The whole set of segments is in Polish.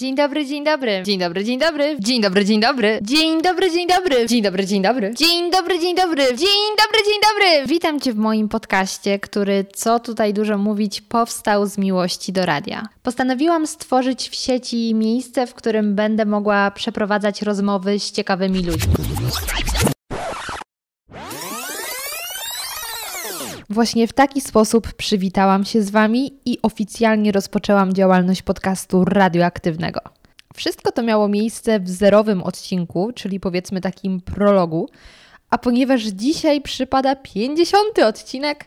Dzień dobry, dzień dobry. Dzień dobry, dzień dobry. Dzień dobry, dzień dobry. Dzień dobry, dzień dobry. Dzień dobry, dzień dobry. Dzień dobry, dzień dobry. Dzień dobry, dzień dobry. Witam Cię w moim podcaście, który, co tutaj dużo mówić, powstał z miłości do radia. Postanowiłam stworzyć w sieci miejsce, w którym będę mogła przeprowadzać rozmowy z ciekawymi ludźmi. Właśnie w taki sposób przywitałam się z Wami i oficjalnie rozpoczęłam działalność podcastu radioaktywnego. Wszystko to miało miejsce w zerowym odcinku, czyli powiedzmy takim prologu, a ponieważ dzisiaj przypada 50. odcinek,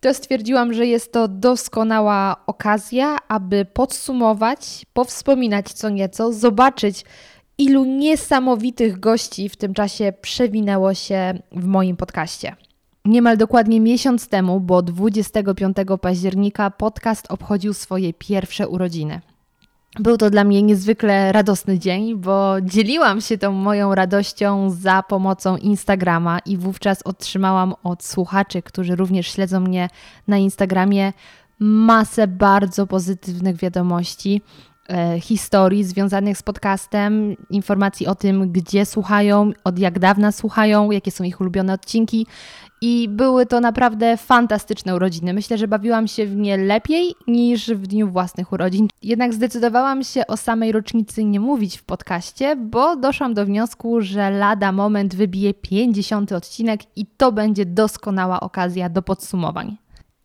to stwierdziłam, że jest to doskonała okazja, aby podsumować, powspominać co nieco, zobaczyć, ilu niesamowitych gości w tym czasie przewinęło się w moim podcaście. Niemal dokładnie miesiąc temu, bo 25 października, podcast obchodził swoje pierwsze urodziny. Był to dla mnie niezwykle radosny dzień, bo dzieliłam się tą moją radością za pomocą Instagrama i wówczas otrzymałam od słuchaczy, którzy również śledzą mnie na Instagramie, masę bardzo pozytywnych wiadomości e, historii związanych z podcastem, informacji o tym, gdzie słuchają, od jak dawna słuchają, jakie są ich ulubione odcinki. I były to naprawdę fantastyczne urodziny. Myślę, że bawiłam się w nie lepiej niż w dniu własnych urodzin. Jednak zdecydowałam się o samej rocznicy nie mówić w podcaście, bo doszłam do wniosku, że lada moment wybije 50 odcinek i to będzie doskonała okazja do podsumowań.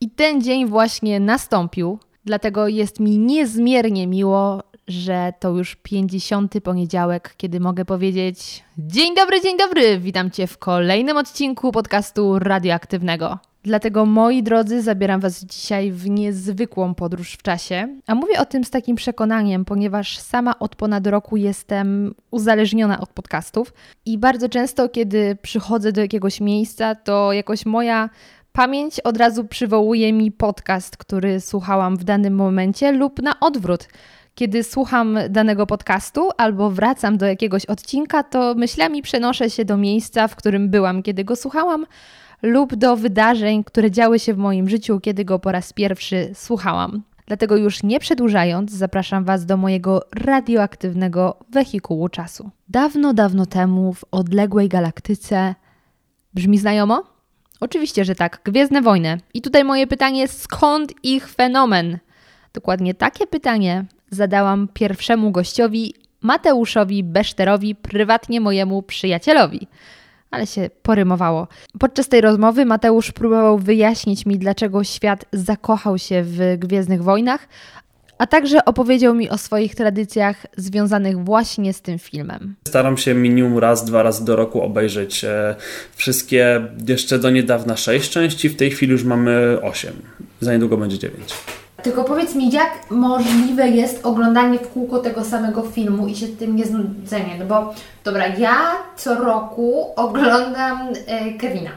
I ten dzień właśnie nastąpił, dlatego jest mi niezmiernie miło, że to już 50. poniedziałek, kiedy mogę powiedzieć: Dzień dobry, dzień dobry! Witam Cię w kolejnym odcinku podcastu radioaktywnego. Dlatego, moi drodzy, zabieram Was dzisiaj w niezwykłą podróż w czasie. A mówię o tym z takim przekonaniem, ponieważ sama od ponad roku jestem uzależniona od podcastów i bardzo często, kiedy przychodzę do jakiegoś miejsca, to jakoś moja pamięć od razu przywołuje mi podcast, który słuchałam w danym momencie, lub na odwrót kiedy słucham danego podcastu albo wracam do jakiegoś odcinka, to myślami przenoszę się do miejsca, w którym byłam, kiedy go słuchałam, lub do wydarzeń, które działy się w moim życiu, kiedy go po raz pierwszy słuchałam. Dlatego już nie przedłużając, zapraszam Was do mojego radioaktywnego wehikułu czasu. Dawno, dawno temu w odległej galaktyce. Brzmi znajomo? Oczywiście, że tak. Gwiezdne wojny. I tutaj moje pytanie: skąd ich fenomen? Dokładnie takie pytanie zadałam pierwszemu gościowi, Mateuszowi Beszterowi, prywatnie mojemu przyjacielowi. Ale się porymowało. Podczas tej rozmowy Mateusz próbował wyjaśnić mi, dlaczego świat zakochał się w Gwiezdnych Wojnach, a także opowiedział mi o swoich tradycjach związanych właśnie z tym filmem. Staram się minimum raz, dwa razy do roku obejrzeć e, wszystkie, jeszcze do niedawna sześć części, w tej chwili już mamy osiem. Za niedługo będzie dziewięć. Tylko powiedz mi, jak możliwe jest oglądanie w kółko tego samego filmu i się tym nie znudzenie? No bo dobra, ja co roku oglądam e, Kevina.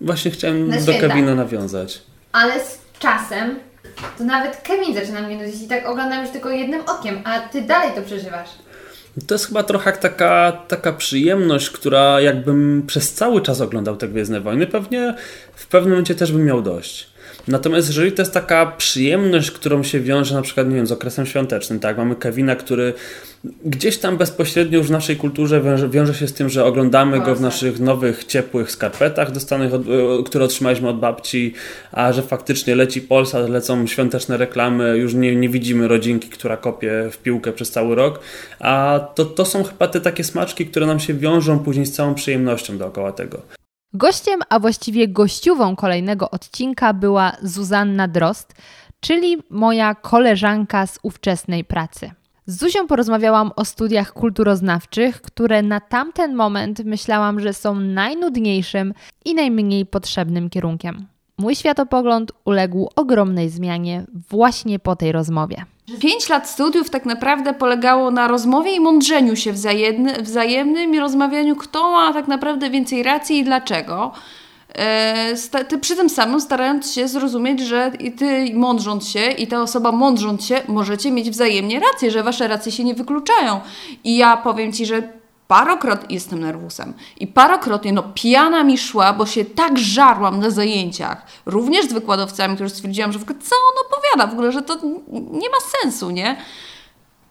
Właśnie chciałem do Kevina nawiązać. Ale z czasem to nawet Kevin zaczyna mnie nudzić i tak oglądam już tylko jednym okiem, a Ty dalej to przeżywasz. To jest chyba trochę taka, taka przyjemność, która jakbym przez cały czas oglądał te Gwiezdne Wojny, pewnie w pewnym momencie też bym miał dość. Natomiast jeżeli to jest taka przyjemność, którą się wiąże na przykład, nie wiem, z okresem świątecznym, tak, mamy Kevina, który gdzieś tam bezpośrednio już w naszej kulturze wiąże, wiąże się z tym, że oglądamy go w naszych nowych, ciepłych skarpetach dostanych, od, e, które otrzymaliśmy od babci, a że faktycznie leci Polsat, lecą świąteczne reklamy, już nie, nie widzimy rodzinki, która kopie w piłkę przez cały rok, a to, to są chyba te takie smaczki, które nam się wiążą później z całą przyjemnością dookoła tego. Gościem, a właściwie gościową kolejnego odcinka była Zuzanna Drost, czyli moja koleżanka z ówczesnej pracy. Z Zuzią porozmawiałam o studiach kulturoznawczych, które na tamten moment myślałam, że są najnudniejszym i najmniej potrzebnym kierunkiem. Mój światopogląd uległ ogromnej zmianie właśnie po tej rozmowie. Pięć lat studiów tak naprawdę polegało na rozmowie i mądrzeniu się wzajemny, wzajemnym i rozmawianiu, kto ma tak naprawdę więcej racji i dlaczego. E, ty przy tym samym starając się zrozumieć, że i ty mądrząc się i ta osoba mądrząc się, możecie mieć wzajemnie rację, że wasze racje się nie wykluczają. I ja powiem ci, że parokrotnie jestem nerwusem i parokrotnie no pijana mi szła, bo się tak żarłam na zajęciach, również z wykładowcami, którzy stwierdziłam, że w ogóle co on opowiada, w ogóle, że to nie ma sensu, nie?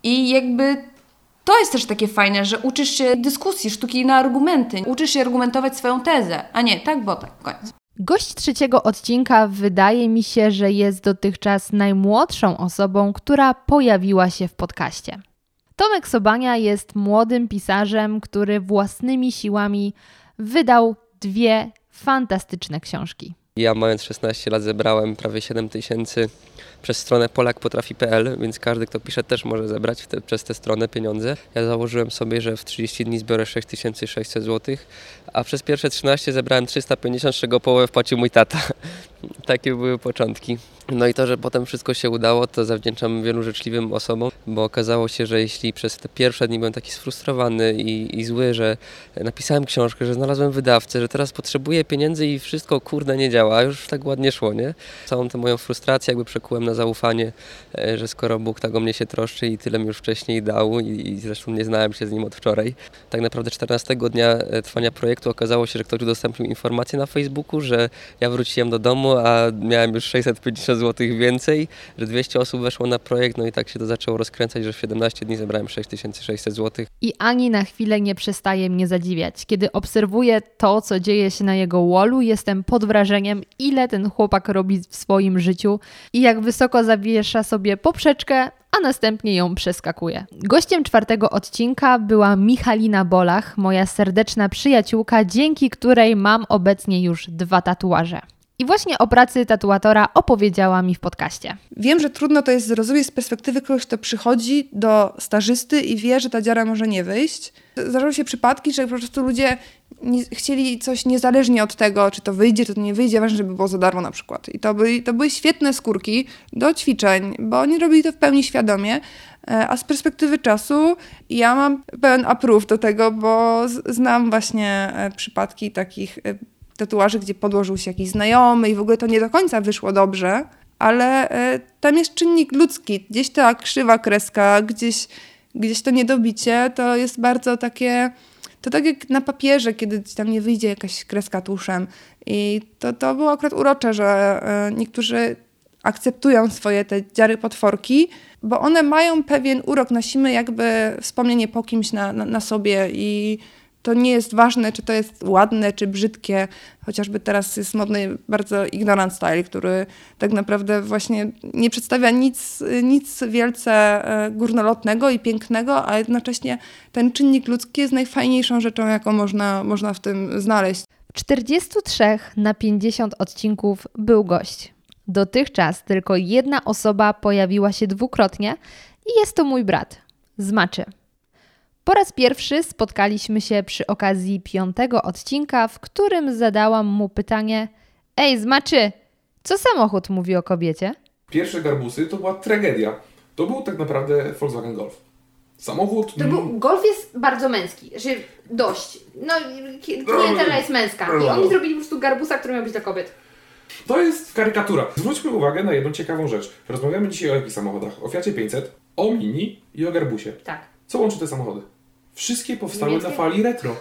I jakby to jest też takie fajne, że uczysz się dyskusji, sztuki na argumenty. Uczysz się argumentować swoją tezę, a nie tak, bo tak, koniec. Gość trzeciego odcinka wydaje mi się, że jest dotychczas najmłodszą osobą, która pojawiła się w podcaście. Tomek Sobania jest młodym pisarzem, który własnymi siłami wydał dwie fantastyczne książki. Ja mając 16 lat zebrałem prawie 7 tysięcy przez stronę polakpotrafi.pl, więc każdy, kto pisze, też może zebrać te, przez tę stronę pieniądze. Ja założyłem sobie, że w 30 dni zbiorę 6600 zł, a przez pierwsze 13 zebrałem 350, z czego połowę wpłacił mój tata. Takie były początki. No i to, że potem wszystko się udało, to zawdzięczam wielu życzliwym osobom, bo okazało się, że jeśli przez te pierwsze dni byłem taki sfrustrowany i, i zły, że napisałem książkę, że znalazłem wydawcę, że teraz potrzebuję pieniędzy i wszystko kurde nie działa, już tak ładnie szło, nie? Całą tę moją frustrację jakby przekułem na zaufanie, e, że skoro Bóg tak o mnie się troszczy i tyle mi już wcześniej dał i, i zresztą nie znałem się z nim od wczoraj. Tak naprawdę 14 dnia e, trwania projektu okazało się, że ktoś udostępnił informację na Facebooku, że ja wróciłem do domu, a miałem już 650 zł więcej, że 200 osób weszło na projekt, no i tak się to zaczęło rozkręcać, że w 17 dni zebrałem 6600 zł. I ani na chwilę nie przestaje mnie zadziwiać. Kiedy obserwuję to, co dzieje się na jego wallu, jestem pod wrażeniem, ile ten chłopak robi w swoim życiu i jak wysoko zawiesza sobie poprzeczkę, a następnie ją przeskakuje. Gościem czwartego odcinka była Michalina Bolach, moja serdeczna przyjaciółka, dzięki której mam obecnie już dwa tatuaże. I właśnie o pracy tatuatora opowiedziała mi w podcaście. Wiem, że trudno to jest zrozumieć z perspektywy kogoś, kto przychodzi do stażysty i wie, że ta dziara może nie wyjść. Zdarzały się przypadki, że po prostu ludzie nie, chcieli coś niezależnie od tego, czy to wyjdzie, czy to nie wyjdzie, ważne, żeby było za darmo na przykład. I to, by, to były świetne skórki do ćwiczeń, bo oni robili to w pełni świadomie, e, a z perspektywy czasu ja mam pełen approve do tego, bo znam właśnie e, przypadki takich e, tatuaży, gdzie podłożył się jakiś znajomy i w ogóle to nie do końca wyszło dobrze, ale e, tam jest czynnik ludzki. Gdzieś ta krzywa kreska, gdzieś, gdzieś to niedobicie, to jest bardzo takie... To tak jak na papierze, kiedy tam nie wyjdzie jakaś kreska tuszem. I to, to było akurat urocze, że e, niektórzy akceptują swoje te dziary potworki, bo one mają pewien urok. Nosimy jakby wspomnienie po kimś na, na, na sobie i to nie jest ważne, czy to jest ładne, czy brzydkie. Chociażby teraz jest modny bardzo ignorant style, który tak naprawdę właśnie nie przedstawia nic, nic wielce e, górnolotnego i pięknego, a jednocześnie ten czynnik ludzki jest najfajniejszą rzeczą, jaką można, można w tym znaleźć. W 43 na 50 odcinków był gość. Dotychczas tylko jedna osoba pojawiła się dwukrotnie i jest to mój brat, Zmaczy. Po raz pierwszy spotkaliśmy się przy okazji piątego odcinka, w którym zadałam mu pytanie: Ej, zmaczy, co samochód mówi o kobiecie? Pierwsze garbusy to była tragedia. To był tak naprawdę Volkswagen Golf. Samochód. To był, golf jest bardzo męski, że dość. No, klientela jest męska. I oni zrobili po prostu garbusa, który miał być dla kobiet. To jest karykatura. Zwróćmy uwagę na jedną ciekawą rzecz. Rozmawiamy dzisiaj o jakich samochodach? O Fiacie 500, o Mini i o Garbusie. Tak. Co łączy te samochody? Wszystkie powstały Niemieckie? na fali retro.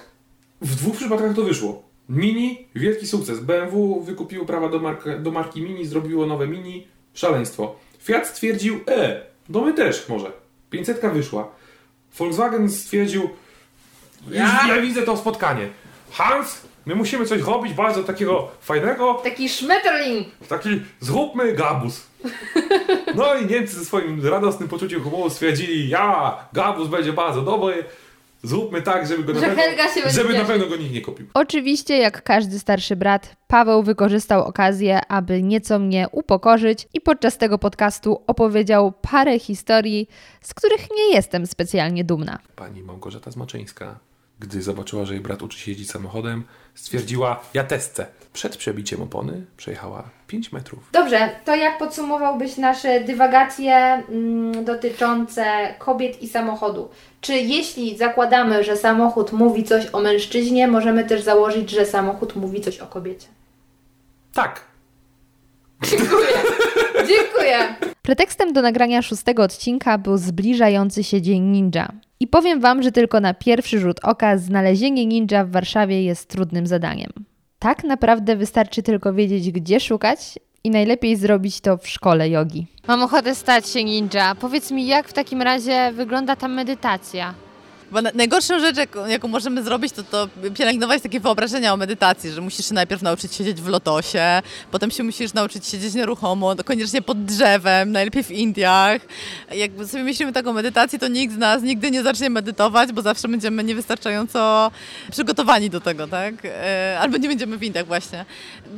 W dwóch przypadkach to wyszło. Mini, wielki sukces. BMW wykupiło prawa do, mark do marki Mini, zrobiło nowe Mini, szaleństwo. Fiat stwierdził, e, no my też może. 500 wyszła. Volkswagen stwierdził, ja? ja widzę to spotkanie. Hans, my musimy coś robić bardzo takiego fajnego. Taki szmeterling. Taki, zróbmy gabus. No i Niemcy ze swoim radosnym poczuciem humoru stwierdzili, ja, gabus będzie bardzo dobry. Zróbmy tak, żeby go na, pewno, żeby na pewno go nikt nie kupił. Oczywiście, jak każdy starszy brat, Paweł wykorzystał okazję, aby nieco mnie upokorzyć i podczas tego podcastu opowiedział parę historii, z których nie jestem specjalnie dumna. Pani Małgorzata Zmaczyńska gdy zobaczyła, że jej brat uczy się jeździć samochodem, stwierdziła, ja testę. Przed przebiciem opony przejechała 5 metrów. Dobrze, to jak podsumowałbyś nasze dywagacje mm, dotyczące kobiet i samochodu? Czy jeśli zakładamy, że samochód mówi coś o mężczyźnie, możemy też założyć, że samochód mówi coś o kobiecie? Tak. Dziękuję. Dziękuję. Pretekstem do nagrania szóstego odcinka był zbliżający się Dzień Ninja. I powiem Wam, że tylko na pierwszy rzut oka znalezienie ninja w Warszawie jest trudnym zadaniem. Tak naprawdę wystarczy tylko wiedzieć, gdzie szukać i najlepiej zrobić to w szkole jogi. Mam ochotę stać się ninja. Powiedz mi, jak w takim razie wygląda ta medytacja? Bo najgorszą rzecz, jaką, możemy zrobić, to, to pielęgnować takie wyobrażenia o medytacji, że musisz się najpierw nauczyć siedzieć w lotosie, potem się musisz nauczyć siedzieć nieruchomo, koniecznie pod drzewem, najlepiej w Indiach. Jak sobie myślimy tak o medytacji, to nikt z nas nigdy nie zacznie medytować, bo zawsze będziemy niewystarczająco przygotowani do tego, tak? E, albo nie będziemy w Indiach właśnie.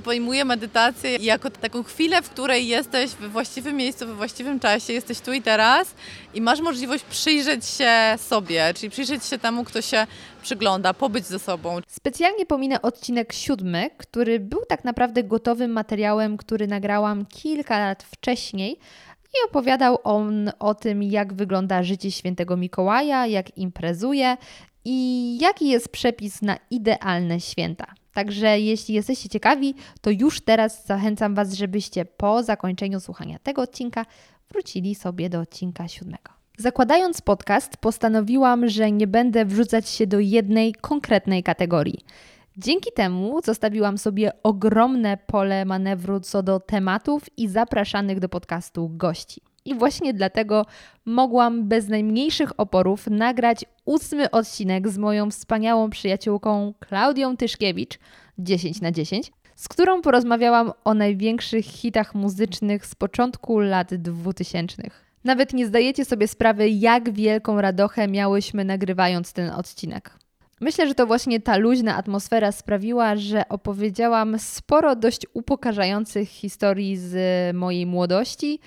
Pojmuję medytację jako taką chwilę, w której jesteś we właściwym miejscu, we właściwym czasie, jesteś tu i teraz i masz możliwość przyjrzeć się sobie, czyli przyjrzeć się temu, kto się przygląda, pobyć ze sobą. Specjalnie pominę odcinek siódmy, który był tak naprawdę gotowym materiałem, który nagrałam kilka lat wcześniej i opowiadał on o tym, jak wygląda życie świętego Mikołaja, jak imprezuje i jaki jest przepis na idealne święta. Także jeśli jesteście ciekawi, to już teraz zachęcam Was, żebyście po zakończeniu słuchania tego odcinka wrócili sobie do odcinka siódmego. Zakładając podcast, postanowiłam, że nie będę wrzucać się do jednej konkretnej kategorii. Dzięki temu zostawiłam sobie ogromne pole manewru co do tematów i zapraszanych do podcastu gości. I właśnie dlatego mogłam bez najmniejszych oporów nagrać ósmy odcinek z moją wspaniałą przyjaciółką Klaudią Tyszkiewicz 10 na 10, z którą porozmawiałam o największych hitach muzycznych z początku lat 2000. Nawet nie zdajecie sobie sprawy, jak wielką radochę miałyśmy nagrywając ten odcinek. Myślę, że to właśnie ta luźna atmosfera sprawiła, że opowiedziałam sporo dość upokarzających historii z mojej młodości,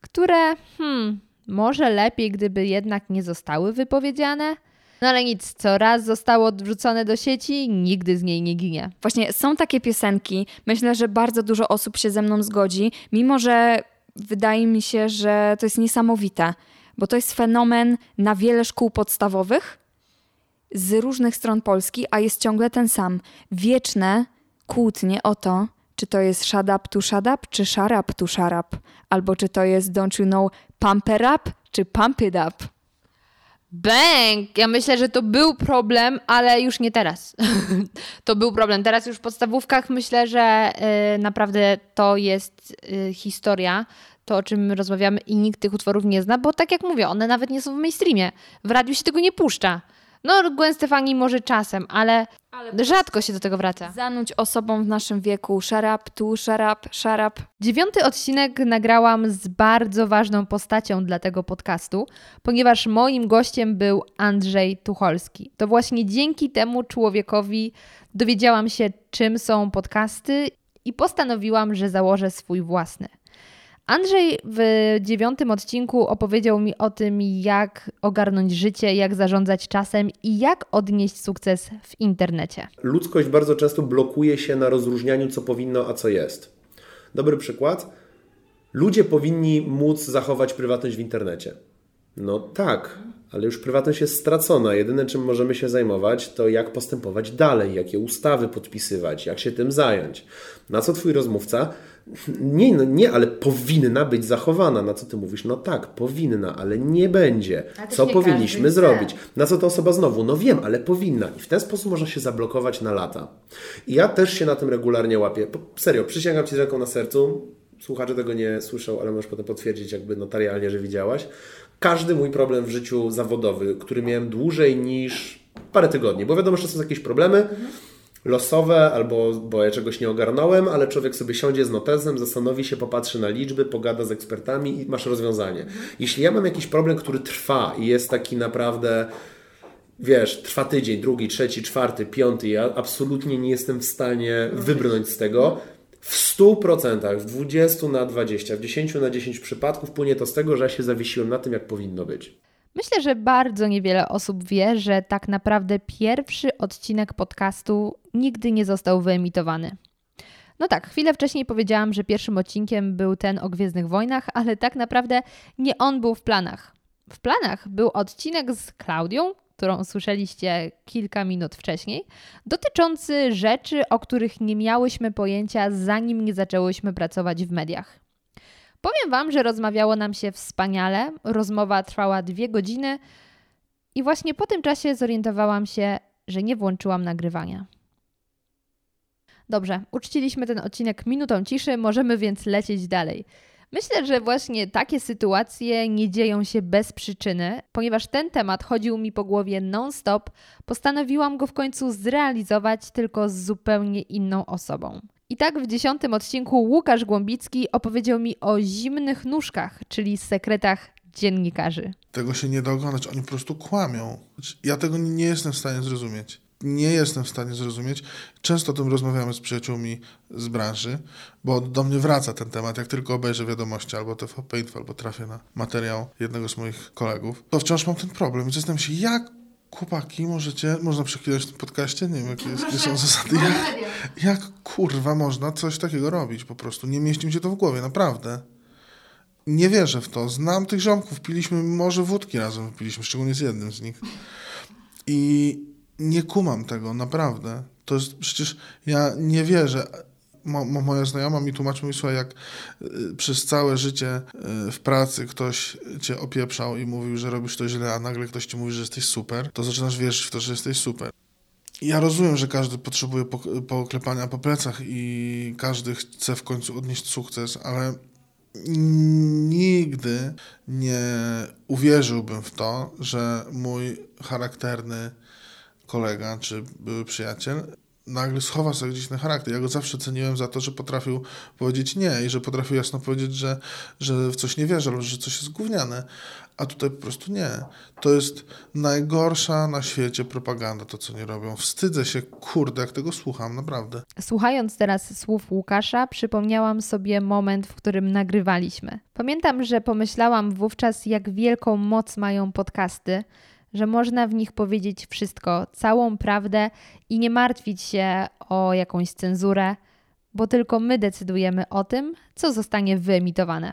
które, hmm, może lepiej, gdyby jednak nie zostały wypowiedziane. No ale nic, co raz zostało odwrzucone do sieci, nigdy z niej nie ginie. Właśnie są takie piosenki, myślę, że bardzo dużo osób się ze mną zgodzi, mimo że wydaje mi się, że to jest niesamowite, bo to jest fenomen na wiele szkół podstawowych z różnych stron Polski, a jest ciągle ten sam. Wieczne kłótnie o to, czy to jest shut up to shut up, czy shut up to shut up, albo czy to jest don't you know pump it up, czy pump it up. Bang! Ja myślę, że to był problem, ale już nie teraz. to był problem. Teraz już w podstawówkach myślę, że y, naprawdę to jest y, historia, to o czym rozmawiamy i nikt tych utworów nie zna, bo tak jak mówię, one nawet nie są w mainstreamie. W radiu się tego nie puszcza. No, Gwen Stefani może czasem, ale, ale rzadko się do tego wraca. Zanudź osobom w naszym wieku. Szarap, tu, szarap, szarap. Dziewiąty odcinek nagrałam z bardzo ważną postacią dla tego podcastu, ponieważ moim gościem był Andrzej Tucholski. To właśnie dzięki temu człowiekowi dowiedziałam się, czym są podcasty i postanowiłam, że założę swój własny. Andrzej w dziewiątym odcinku opowiedział mi o tym, jak ogarnąć życie, jak zarządzać czasem i jak odnieść sukces w internecie. Ludzkość bardzo często blokuje się na rozróżnianiu, co powinno, a co jest. Dobry przykład. Ludzie powinni móc zachować prywatność w internecie. No tak, ale już prywatność jest stracona. Jedyne, czym możemy się zajmować, to jak postępować dalej, jakie ustawy podpisywać, jak się tym zająć. Na co twój rozmówca nie, no nie, ale powinna być zachowana. Na co ty mówisz? No tak, powinna, ale nie będzie. Co powinniśmy zrobić? Na co ta osoba znowu? No wiem, ale powinna. I w ten sposób można się zablokować na lata. I ja też się na tym regularnie łapię. Serio, przysięgam Ci z ręką na sercu. Słuchacze tego nie słyszą, ale możesz potem potwierdzić jakby notarialnie, że widziałaś. Każdy mój problem w życiu zawodowy, który miałem dłużej niż parę tygodni, bo wiadomo, że są jakieś problemy. Mhm losowe, albo bo ja czegoś nie ogarnąłem, ale człowiek sobie siądzie z notezem, zastanowi się, popatrzy na liczby, pogada z ekspertami i masz rozwiązanie. Jeśli ja mam jakiś problem, który trwa i jest taki naprawdę wiesz, trwa tydzień, drugi, trzeci, czwarty, piąty, ja absolutnie nie jestem w stanie wybrnąć z tego. W 100%, w 20 na 20, w 10 na 10 przypadków płynie to z tego, że ja się zawiesiłem na tym, jak powinno być. Myślę, że bardzo niewiele osób wie, że tak naprawdę pierwszy odcinek podcastu nigdy nie został wyemitowany. No tak, chwilę wcześniej powiedziałam, że pierwszym odcinkiem był ten o Gwiezdnych Wojnach, ale tak naprawdę nie on był w planach. W planach był odcinek z Klaudią, którą słyszeliście kilka minut wcześniej, dotyczący rzeczy, o których nie miałyśmy pojęcia, zanim nie zaczęłyśmy pracować w mediach. Powiem Wam, że rozmawiało nam się wspaniale. Rozmowa trwała dwie godziny i właśnie po tym czasie zorientowałam się, że nie włączyłam nagrywania. Dobrze, uczciliśmy ten odcinek minutą ciszy, możemy więc lecieć dalej. Myślę, że właśnie takie sytuacje nie dzieją się bez przyczyny, ponieważ ten temat chodził mi po głowie non-stop, postanowiłam go w końcu zrealizować tylko z zupełnie inną osobą. I tak w dziesiątym odcinku Łukasz Głąbicki opowiedział mi o zimnych nóżkach, czyli sekretach dziennikarzy. Tego się nie da oglądać, oni po prostu kłamią. Ja tego nie jestem w stanie zrozumieć. Nie jestem w stanie zrozumieć. Często o tym rozmawiamy z przyjaciółmi z branży, bo do mnie wraca ten temat. Jak tylko obejrzę wiadomości albo TVP Info, albo trafię na materiał jednego z moich kolegów, to wciąż mam ten problem. I zastanawiam się, jak chłopaki możecie, można przeklinać w tym podcaście? Nie wiem, jakie, jakie są zasady. Jak, jak kurwa można coś takiego robić po prostu? Nie mieści mi się to w głowie, naprawdę. Nie wierzę w to. Znam tych ziomków, piliśmy może wódki razem, piliśmy, szczególnie z jednym z nich. I nie kumam tego, naprawdę. To jest przecież, ja nie wierzę. Mo, moja znajoma mi tłumaczy, mi słuchaj, jak y, przez całe życie y, w pracy ktoś cię opieprzał i mówił, że robisz to źle, a nagle ktoś ci mówi, że jesteś super, to zaczynasz wierzyć w to, że jesteś super. Ja rozumiem, że każdy potrzebuje poklepania po plecach i każdy chce w końcu odnieść sukces, ale nigdy nie uwierzyłbym w to, że mój charakterny kolega czy były przyjaciel nagle schowa sobie gdzieś na charakter. Ja go zawsze ceniłem za to, że potrafił powiedzieć nie i że potrafił jasno powiedzieć, że, że w coś nie wierzy, albo że coś jest gówniane. A tutaj po prostu nie. To jest najgorsza na świecie propaganda, to co nie robią. Wstydzę się, kurde, jak tego słucham, naprawdę. Słuchając teraz słów Łukasza, przypomniałam sobie moment, w którym nagrywaliśmy. Pamiętam, że pomyślałam wówczas, jak wielką moc mają podcasty, że można w nich powiedzieć wszystko, całą prawdę i nie martwić się o jakąś cenzurę, bo tylko my decydujemy o tym, co zostanie wyemitowane.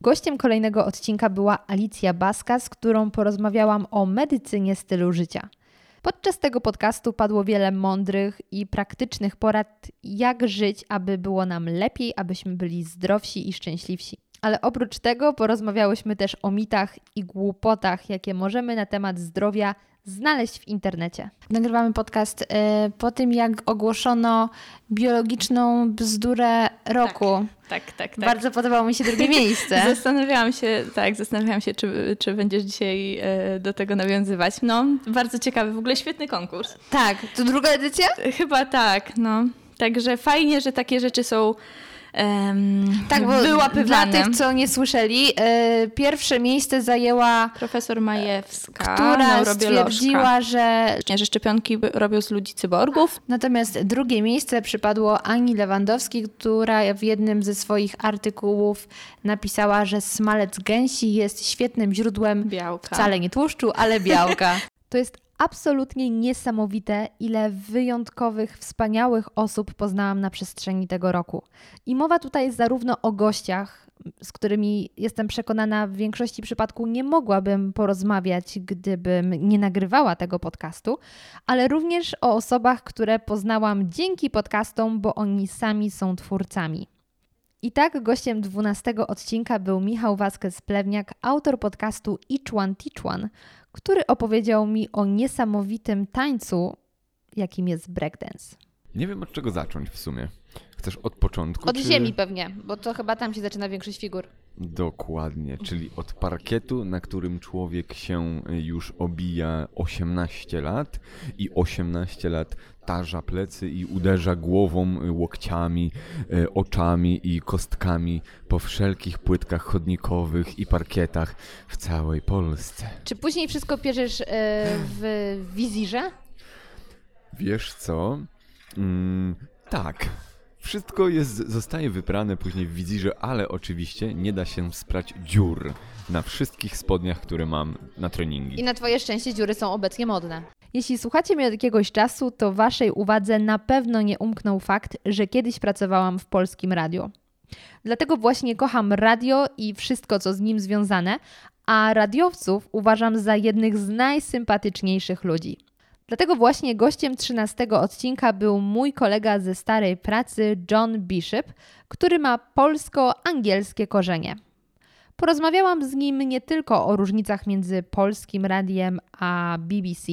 Gościem kolejnego odcinka była Alicja Baska, z którą porozmawiałam o medycynie stylu życia. Podczas tego podcastu padło wiele mądrych i praktycznych porad, jak żyć, aby było nam lepiej, abyśmy byli zdrowsi i szczęśliwsi. Ale oprócz tego porozmawiałyśmy też o mitach i głupotach, jakie możemy na temat zdrowia znaleźć w internecie. Nagrywamy podcast y, po tym, jak ogłoszono biologiczną bzdurę roku. Tak, tak, tak. tak. Bardzo podobało mi się drugie miejsce. zastanawiałam się, tak, zastanawiałam się, czy, czy będziesz dzisiaj y, do tego nawiązywać. No, bardzo ciekawy, w ogóle świetny konkurs. Tak, to druga edycja? Chyba tak, no. Także fajnie, że takie rzeczy są um, tak, bo wyłapywane. Dla tych, co nie słyszeli, e, pierwsze miejsce zajęła profesor Majewska, która stwierdziła, że... że szczepionki robią z ludzi cyborgów. Natomiast drugie miejsce przypadło Ani Lewandowskiej, która w jednym ze swoich artykułów napisała, że smalec gęsi jest świetnym źródłem białka. Wcale nie tłuszczu, ale białka. To jest absolutnie niesamowite, ile wyjątkowych, wspaniałych osób poznałam na przestrzeni tego roku. I mowa tutaj zarówno o gościach, z którymi jestem przekonana w większości przypadków nie mogłabym porozmawiać, gdybym nie nagrywała tego podcastu, ale również o osobach, które poznałam dzięki podcastom, bo oni sami są twórcami. I tak gościem 12 odcinka był Michał Vasquez-Plewniak, autor podcastu Each One Teach One, który opowiedział mi o niesamowitym tańcu, jakim jest breakdance. Nie wiem od czego zacząć w sumie. Chcesz od początku? Od czy... ziemi pewnie, bo to chyba tam się zaczyna większość figur. Dokładnie, czyli od parkietu, na którym człowiek się już obija 18 lat i 18 lat tarza plecy i uderza głową, łokciami, e, oczami i kostkami po wszelkich płytkach chodnikowych i parkietach w całej Polsce. Czy później wszystko pierzesz e, w wizirze? Wiesz co? Mm, tak. Wszystko jest, zostaje wyprane później w wizirze, ale oczywiście nie da się sprać dziur na wszystkich spodniach, które mam na treningi. I na twoje szczęście dziury są obecnie modne. Jeśli słuchacie mnie od jakiegoś czasu, to waszej uwadze na pewno nie umknął fakt, że kiedyś pracowałam w polskim radio. Dlatego właśnie kocham radio i wszystko, co z nim związane, a radiowców uważam za jednych z najsympatyczniejszych ludzi. Dlatego właśnie gościem 13 odcinka był mój kolega ze starej pracy, John Bishop, który ma polsko-angielskie korzenie. Porozmawiałam z nim nie tylko o różnicach między polskim radiem a BBC,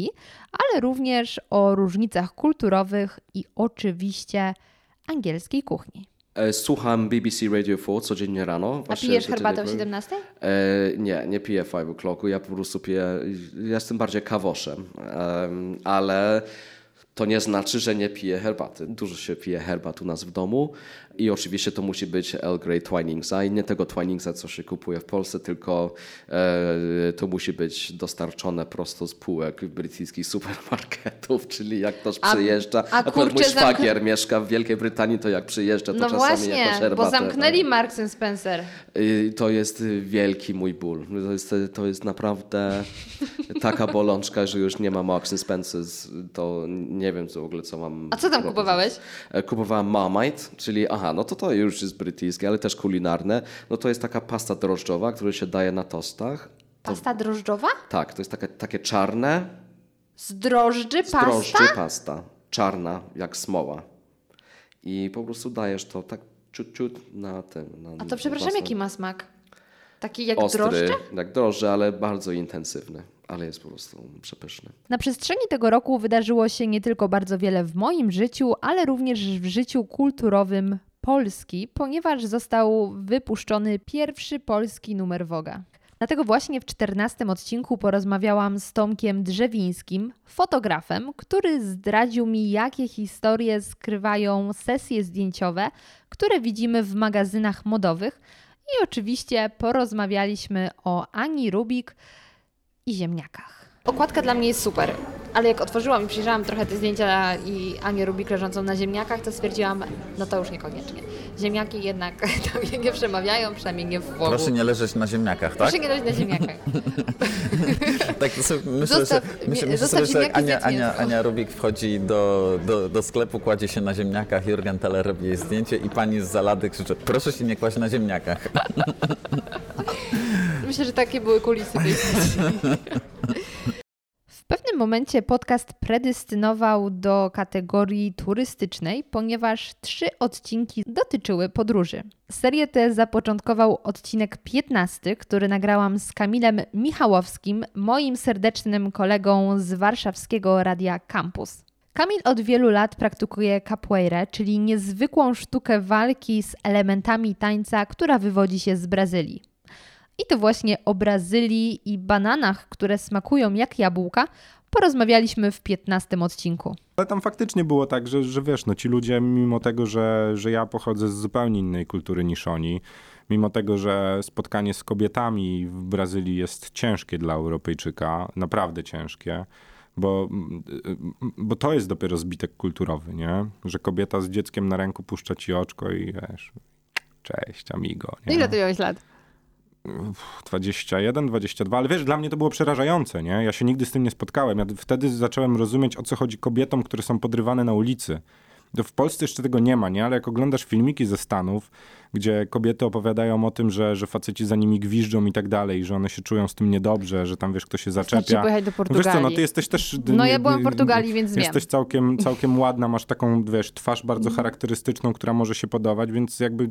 ale również o różnicach kulturowych i oczywiście angielskiej kuchni. E, słucham BBC Radio 4 codziennie rano. A pijesz herbatę o 17? E, nie, nie piję 5 o'clocku. Ja po prostu piję, ja jestem bardziej kawoszem, um, ale to nie znaczy, że nie piję herbaty. Dużo się pije herbat u nas w domu i oczywiście to musi być Earl Grey Twiningsa i nie tego Twiningsa, co się kupuje w Polsce, tylko e, to musi być dostarczone prosto z półek brytyjskich supermarketów, czyli jak ktoś przyjeżdża. A, a mój szwagier zamk... mieszka w Wielkiej Brytanii, to jak przyjeżdża, to no czasami właśnie, jakoś herbatę. bo zamknęli tak. Marks Spencer. I to jest wielki mój ból. To jest, to jest naprawdę taka bolączka, że już nie ma Marks Spencer, to nie wiem co w ogóle, co mam. A co tam kupowałeś? E, kupowałem Marmite, czyli aha, no to to już jest brytyjskie, ale też kulinarne. No to jest taka pasta drożdżowa, która się daje na tostach. To... Pasta drożdżowa? Tak, to jest takie, takie czarne. Z drożdży pasta? Z drożdży pasta. Czarna, jak smoła. I po prostu dajesz to tak ciut, ciut na tym. Na A to przepraszam, jaki ma smak? Taki jak Ostry, drożdże? jak drożdże, ale bardzo intensywny ale jest po prostu przepyszny. Na przestrzeni tego roku wydarzyło się nie tylko bardzo wiele w moim życiu, ale również w życiu kulturowym Polski, ponieważ został wypuszczony pierwszy polski numer Woga. Dlatego właśnie w czternastym odcinku porozmawiałam z Tomkiem Drzewińskim, fotografem, który zdradził mi, jakie historie skrywają sesje zdjęciowe, które widzimy w magazynach modowych. I oczywiście porozmawialiśmy o Ani Rubik, i ziemniakach. Okładka dla mnie jest super, ale jak otworzyłam i przyjrzałam trochę te zdjęcia i Anię Rubik leżącą na ziemniakach, to stwierdziłam, no to już niekoniecznie. Ziemniaki jednak do mnie nie przemawiają, przynajmniej nie w Wogu. Proszę nie leżeć na ziemniakach, tak? Proszę nie leżeć na ziemniakach. tak sobie myślę, zostaw, że, myślę, myślę sobie, że Ania, Ania, Ania Rubik wchodzi do, do, do sklepu, kładzie się na ziemniakach, Jurgen Teller robi jej zdjęcie i pani z zalady krzyczy, proszę się nie kłaść na ziemniakach. Myślę, że takie były kulisy tej pewnym momencie podcast predestynował do kategorii turystycznej, ponieważ trzy odcinki dotyczyły podróży. Serię tę zapoczątkował odcinek 15, który nagrałam z Kamilem Michałowskim, moim serdecznym kolegą z warszawskiego radia Campus. Kamil od wielu lat praktykuje capoeirę, czyli niezwykłą sztukę walki z elementami tańca, która wywodzi się z Brazylii. I to właśnie o Brazylii i bananach, które smakują jak jabłka, porozmawialiśmy w 15 odcinku. Ale tam faktycznie było tak, że, że wiesz, no ci ludzie, mimo tego, że, że ja pochodzę z zupełnie innej kultury niż oni, mimo tego, że spotkanie z kobietami w Brazylii jest ciężkie dla Europejczyka, naprawdę ciężkie, bo, bo to jest dopiero zbitek kulturowy, nie? Że kobieta z dzieckiem na ręku puszcza ci oczko i wiesz, cześć, amigo. Nie? Ile ty miałeś lat? 21, 22, ale wiesz, dla mnie to było przerażające, nie? Ja się nigdy z tym nie spotkałem. Ja wtedy zacząłem rozumieć, o co chodzi kobietom, które są podrywane na ulicy. To w Polsce jeszcze tego nie ma, nie? Ale jak oglądasz filmiki ze Stanów, gdzie kobiety opowiadają o tym, że, że faceci za nimi gwiżdżą i tak dalej, że one się czują z tym niedobrze, że tam wiesz, kto się zaczepia. Chcecie pojechać do Portugalii. Wiesz co, no ty jesteś też... No ja byłam w Portugalii, więc wiem. Jesteś całkiem, całkiem ładna, masz taką, wiesz, twarz bardzo charakterystyczną, która może się podobać, więc jakby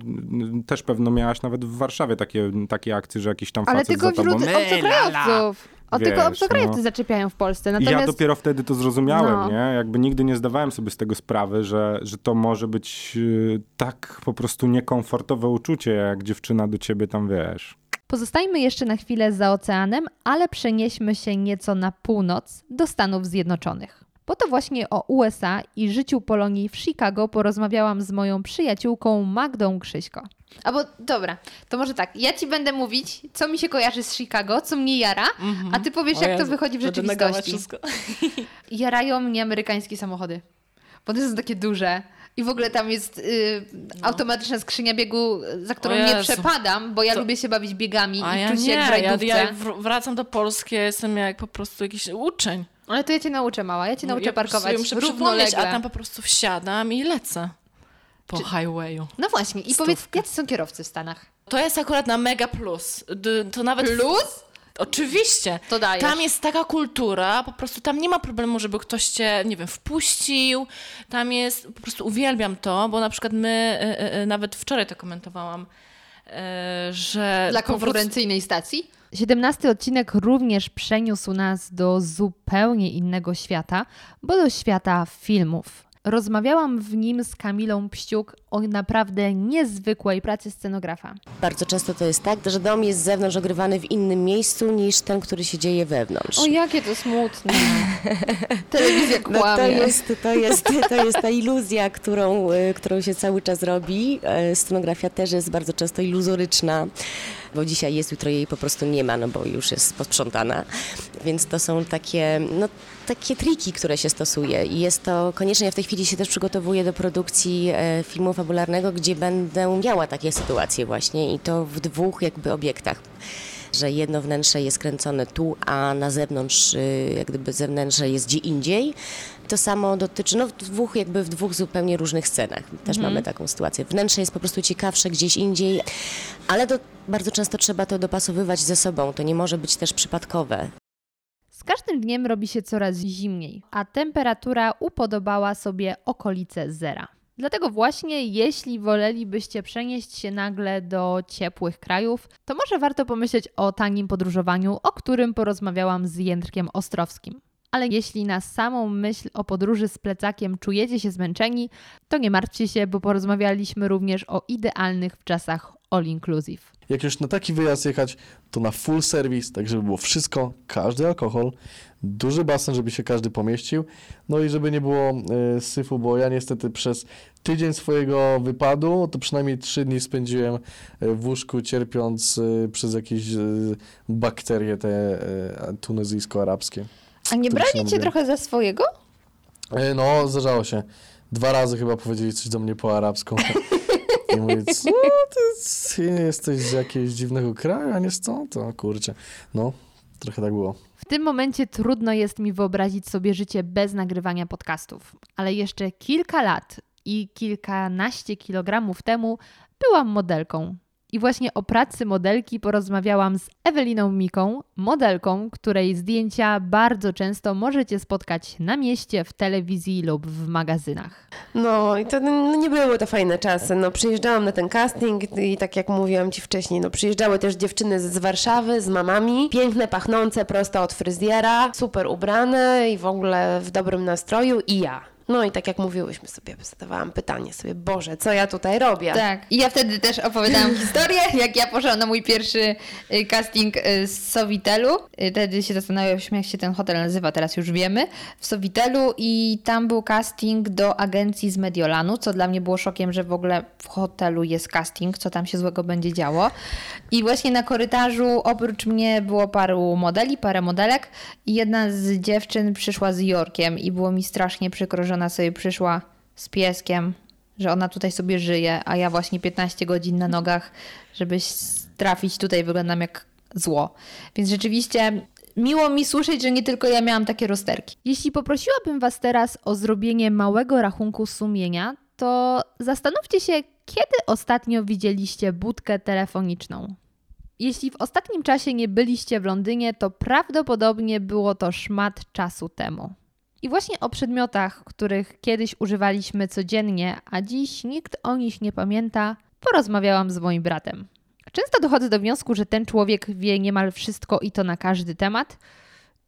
też pewno miałaś nawet w Warszawie takie, takie akcje, że jakiś tam facet Ale tylko za tobą... wśród obcokrajowców. O Wiesz, tylko obcokrajowcy no. zaczepiają w Polsce. Natomiast... Ja dopiero wtedy to zrozumiałem, no. nie? Jakby nigdy nie zdawałem sobie z tego sprawy, że, że to może być yy, tak po prostu niekomfortowe uczucie, jak dziewczyna do ciebie tam, wiesz... Pozostajmy jeszcze na chwilę za oceanem, ale przenieśmy się nieco na północ, do Stanów Zjednoczonych. Bo to właśnie o USA i życiu Polonii w Chicago porozmawiałam z moją przyjaciółką Magdą Krzyśko. Albo dobra, to może tak, ja ci będę mówić, co mi się kojarzy z Chicago, co mnie jara, mm -hmm. a ty powiesz, jak to wychodzi w rzeczywistości. Jarają mnie amerykańskie samochody, bo one są takie duże. I w ogóle tam jest y, no. automatyczna skrzynia biegu, za którą nie przepadam, bo ja to... lubię się bawić biegami a i ja czuć się jak w ja, ja wracam do Polski, ja jestem jak po prostu jakiś uczeń. Ale to ja cię nauczę, mała. Ja cię no, nauczę ja parkować ja muszę równolegle. A tam po prostu wsiadam i lecę po Czy... highwayu. No właśnie. I Stówkę. powiedz, jacy są kierowcy w Stanach? To jest akurat na mega plus. To nawet... Plus? Oczywiście. To dajesz. Tam jest taka kultura, po prostu tam nie ma problemu, żeby ktoś cię, nie wiem, wpuścił. Tam jest, po prostu uwielbiam to, bo na przykład my, y, y, nawet wczoraj to komentowałam, że... Dla konkurencyjnej stacji? 17 odcinek również przeniósł nas do zupełnie innego świata, bo do świata filmów. Rozmawiałam w nim z Kamilą Pściuk o naprawdę niezwykłej pracy scenografa. Bardzo często to jest tak, że dom jest z zewnątrz ogrywany w innym miejscu niż ten, który się dzieje wewnątrz. O, jakie to smutne. Telewizja kłamie. No to, jest, to, jest, to jest ta iluzja, którą, y, którą się cały czas robi. E, scenografia też jest bardzo często iluzoryczna bo dzisiaj jest, jutro jej po prostu nie ma, no bo już jest posprzątana. Więc to są takie, no, takie triki, które się stosuje i jest to koniecznie, ja w tej chwili się też przygotowuję do produkcji e, filmu fabularnego, gdzie będę miała takie sytuacje właśnie i to w dwóch jakby obiektach że jedno wnętrze jest kręcone tu, a na zewnątrz, y, jak gdyby zewnętrze jest gdzie indziej. To samo dotyczy, no w dwóch, jakby w dwóch zupełnie różnych scenach. Też mhm. mamy taką sytuację. Wnętrze jest po prostu ciekawsze gdzieś indziej, ale do, bardzo często trzeba to dopasowywać ze sobą. To nie może być też przypadkowe. Z każdym dniem robi się coraz zimniej, a temperatura upodobała sobie okolice zera. Dlatego właśnie, jeśli wolelibyście przenieść się nagle do ciepłych krajów, to może warto pomyśleć o tangim podróżowaniu, o którym porozmawiałam z Jędrkiem Ostrowskim. Ale jeśli na samą myśl o podróży z plecakiem czujecie się zmęczeni, to nie martwcie się, bo porozmawialiśmy również o idealnych w czasach all inclusive. Jak już na taki wyjazd jechać, to na full service, tak żeby było wszystko, każdy alkohol, duży basen, żeby się każdy pomieścił, no i żeby nie było y, syfu, bo ja niestety przez tydzień swojego wypadu, to przynajmniej trzy dni spędziłem e, w łóżku, cierpiąc y, przez jakieś y, bakterie te tunezyjsko-arabskie. A nie brali cię trochę za swojego? No, zdarzało się. Dwa razy chyba powiedzieli coś do mnie po arabsku. I mówię, co ty, jesteś z jakiegoś dziwnego kraju, a nie stąd? To kurczę. No, trochę tak było. W tym momencie trudno jest mi wyobrazić sobie życie bez nagrywania podcastów, ale jeszcze kilka lat i kilkanaście kilogramów temu byłam modelką. I właśnie o pracy modelki porozmawiałam z Eweliną Miką, modelką, której zdjęcia bardzo często możecie spotkać na mieście, w telewizji lub w magazynach. No i to no, nie były to fajne czasy. No, przyjeżdżałam na ten casting i tak jak mówiłam Ci wcześniej, no, przyjeżdżały też dziewczyny z Warszawy, z mamami, piękne, pachnące, prosto od fryzjera, super ubrane i w ogóle w dobrym nastroju i ja. No i tak jak mówiłyśmy sobie, zadawałam pytanie sobie, Boże, co ja tutaj robię? Tak. I ja wtedy też opowiadałam historię, jak ja poszłam na mój pierwszy y, casting y, z Sowitelu. Y, wtedy się zastanawialiśmy, jak się ten hotel nazywa, teraz już wiemy. W Sowitelu i tam był casting do agencji z Mediolanu, co dla mnie było szokiem, że w ogóle w hotelu jest casting, co tam się złego będzie działo. I właśnie na korytarzu oprócz mnie było paru modeli, parę modelek i jedna z dziewczyn przyszła z Jorkiem i było mi strasznie przykro, że ona sobie przyszła z pieskiem, że ona tutaj sobie żyje, a ja właśnie 15 godzin na nogach, żeby trafić tutaj wyglądam jak zło. Więc rzeczywiście miło mi słyszeć, że nie tylko ja miałam takie rozterki. Jeśli poprosiłabym Was teraz o zrobienie małego rachunku sumienia, to zastanówcie się, kiedy ostatnio widzieliście budkę telefoniczną. Jeśli w ostatnim czasie nie byliście w Londynie, to prawdopodobnie było to szmat czasu temu. I właśnie o przedmiotach, których kiedyś używaliśmy codziennie, a dziś nikt o nich nie pamięta, porozmawiałam z moim bratem. Często dochodzę do wniosku, że ten człowiek wie niemal wszystko i to na każdy temat.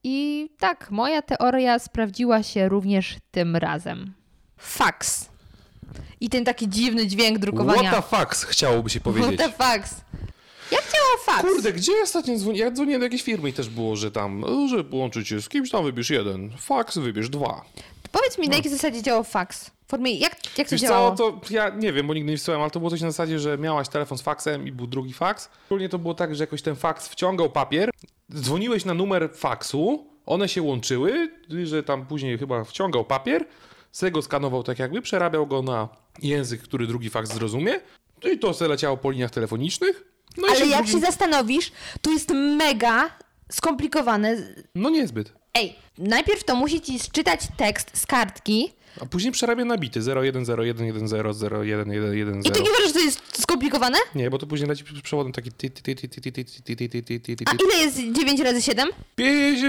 I tak, moja teoria sprawdziła się również tym razem. Fax. I ten taki dziwny dźwięk drukowania. What the fax chciałoby się powiedzieć. What the fax. Jak działa fax? Kurde, gdzie ja ostatnio dzwoniłem? Ja dzwoniłem do jakiejś firmy i też było, że tam, e, że połączyć się z kimś, tam wybierz jeden. Fax wybierz dwa. Powiedz mi, na jakiej zasadzie działał fax? formie, jak, jak to Wiesz działało? Co, to ja nie wiem, bo nigdy nie wysłałem, ale to było coś na zasadzie, że miałaś telefon z faksem i był drugi faks. Ogólnie to było tak, że jakoś ten faks wciągał papier, dzwoniłeś na numer faksu, one się łączyły, że tam później chyba wciągał papier, z tego skanował tak jakby, przerabiał go na język, który drugi faks zrozumie, no i to se leciało po liniach telefonicznych. No Ale jak drugi... się zastanowisz, to jest mega skomplikowane. No niezbyt. Ej, najpierw to musi ci czytać tekst z kartki. A później przerabia na bity 0101100111. I ty nie uważasz, że to jest skomplikowane? Nie, bo to później leci przewodem taki A ile jest 9 razy 7?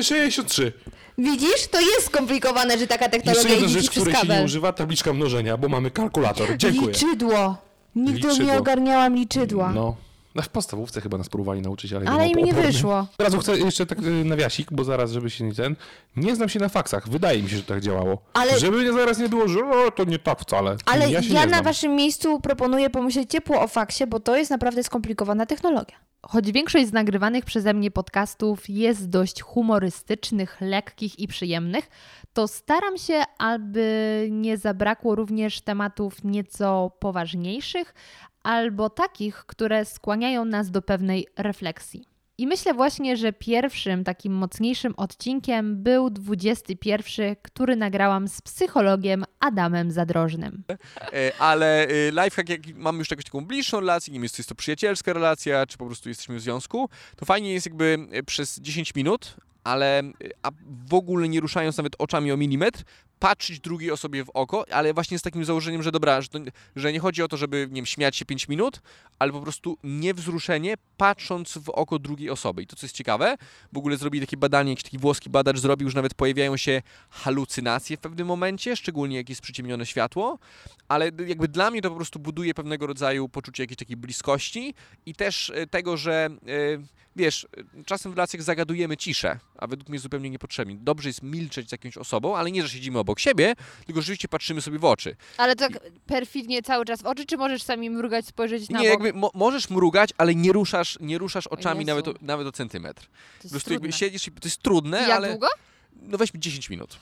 63. Widzisz? To jest skomplikowane, że taka technologia Jeszcze jedna rzecz, której się nie używa, tabliczka mnożenia, bo mamy kalkulator. Dziękuję. Liczydło. Nigdy nie ogarniałam liczydła. No. W podstawówce chyba nas próbowali nauczyć, ale, ale nie im nie wyszło. Od razu chcę jeszcze tak y, nawiasik, bo zaraz, żeby się nie ten. Nie znam się na faksach. Wydaje mi się, że tak działało. Ale... Żeby nie, zaraz nie było, że o, to nie tak wcale. Ale ja, ja na waszym miejscu proponuję pomyśleć ciepło o faksie, bo to jest naprawdę skomplikowana technologia. Choć większość z nagrywanych przeze mnie podcastów jest dość humorystycznych, lekkich i przyjemnych, to staram się, aby nie zabrakło również tematów nieco poważniejszych albo takich, które skłaniają nas do pewnej refleksji. I myślę właśnie, że pierwszym takim mocniejszym odcinkiem był 21, który nagrałam z psychologiem Adamem Zadrożnym. E, ale e, lifehack, jak mamy już jakąś taką bliższą relację, nie wiem, jest to przyjacielska relacja, czy po prostu jesteśmy w związku, to fajnie jest jakby e, przez 10 minut ale a w ogóle nie ruszając nawet oczami o milimetr, patrzeć drugiej osobie w oko, ale właśnie z takim założeniem, że dobra, że, to, że nie chodzi o to, żeby nie wiem, śmiać się 5 minut, ale po prostu niewzruszenie, patrząc w oko drugiej osoby. I to, co jest ciekawe, w ogóle zrobili takie badanie, jakiś taki włoski badacz zrobił, że nawet pojawiają się halucynacje w pewnym momencie, szczególnie jak jest przyciemnione światło, ale jakby dla mnie to po prostu buduje pewnego rodzaju poczucie jakiejś takiej bliskości i też e, tego, że yy, wiesz, czasem w relacjach zagadujemy ciszę, a według mnie zupełnie niepotrzebnie. Dobrze jest milczeć z jakąś osobą, ale nie, że siedzimy obok siebie, tylko rzeczywiście patrzymy sobie w oczy. Ale tak perfidnie cały czas w oczy, czy możesz sami mrugać, spojrzeć na Nie, jakby mo możesz mrugać, ale nie ruszasz, nie ruszasz oczami nawet o, nawet o centymetr. To jest jakby siedzisz i to jest trudne, I jak ale... długo? No weźmy 10 minut.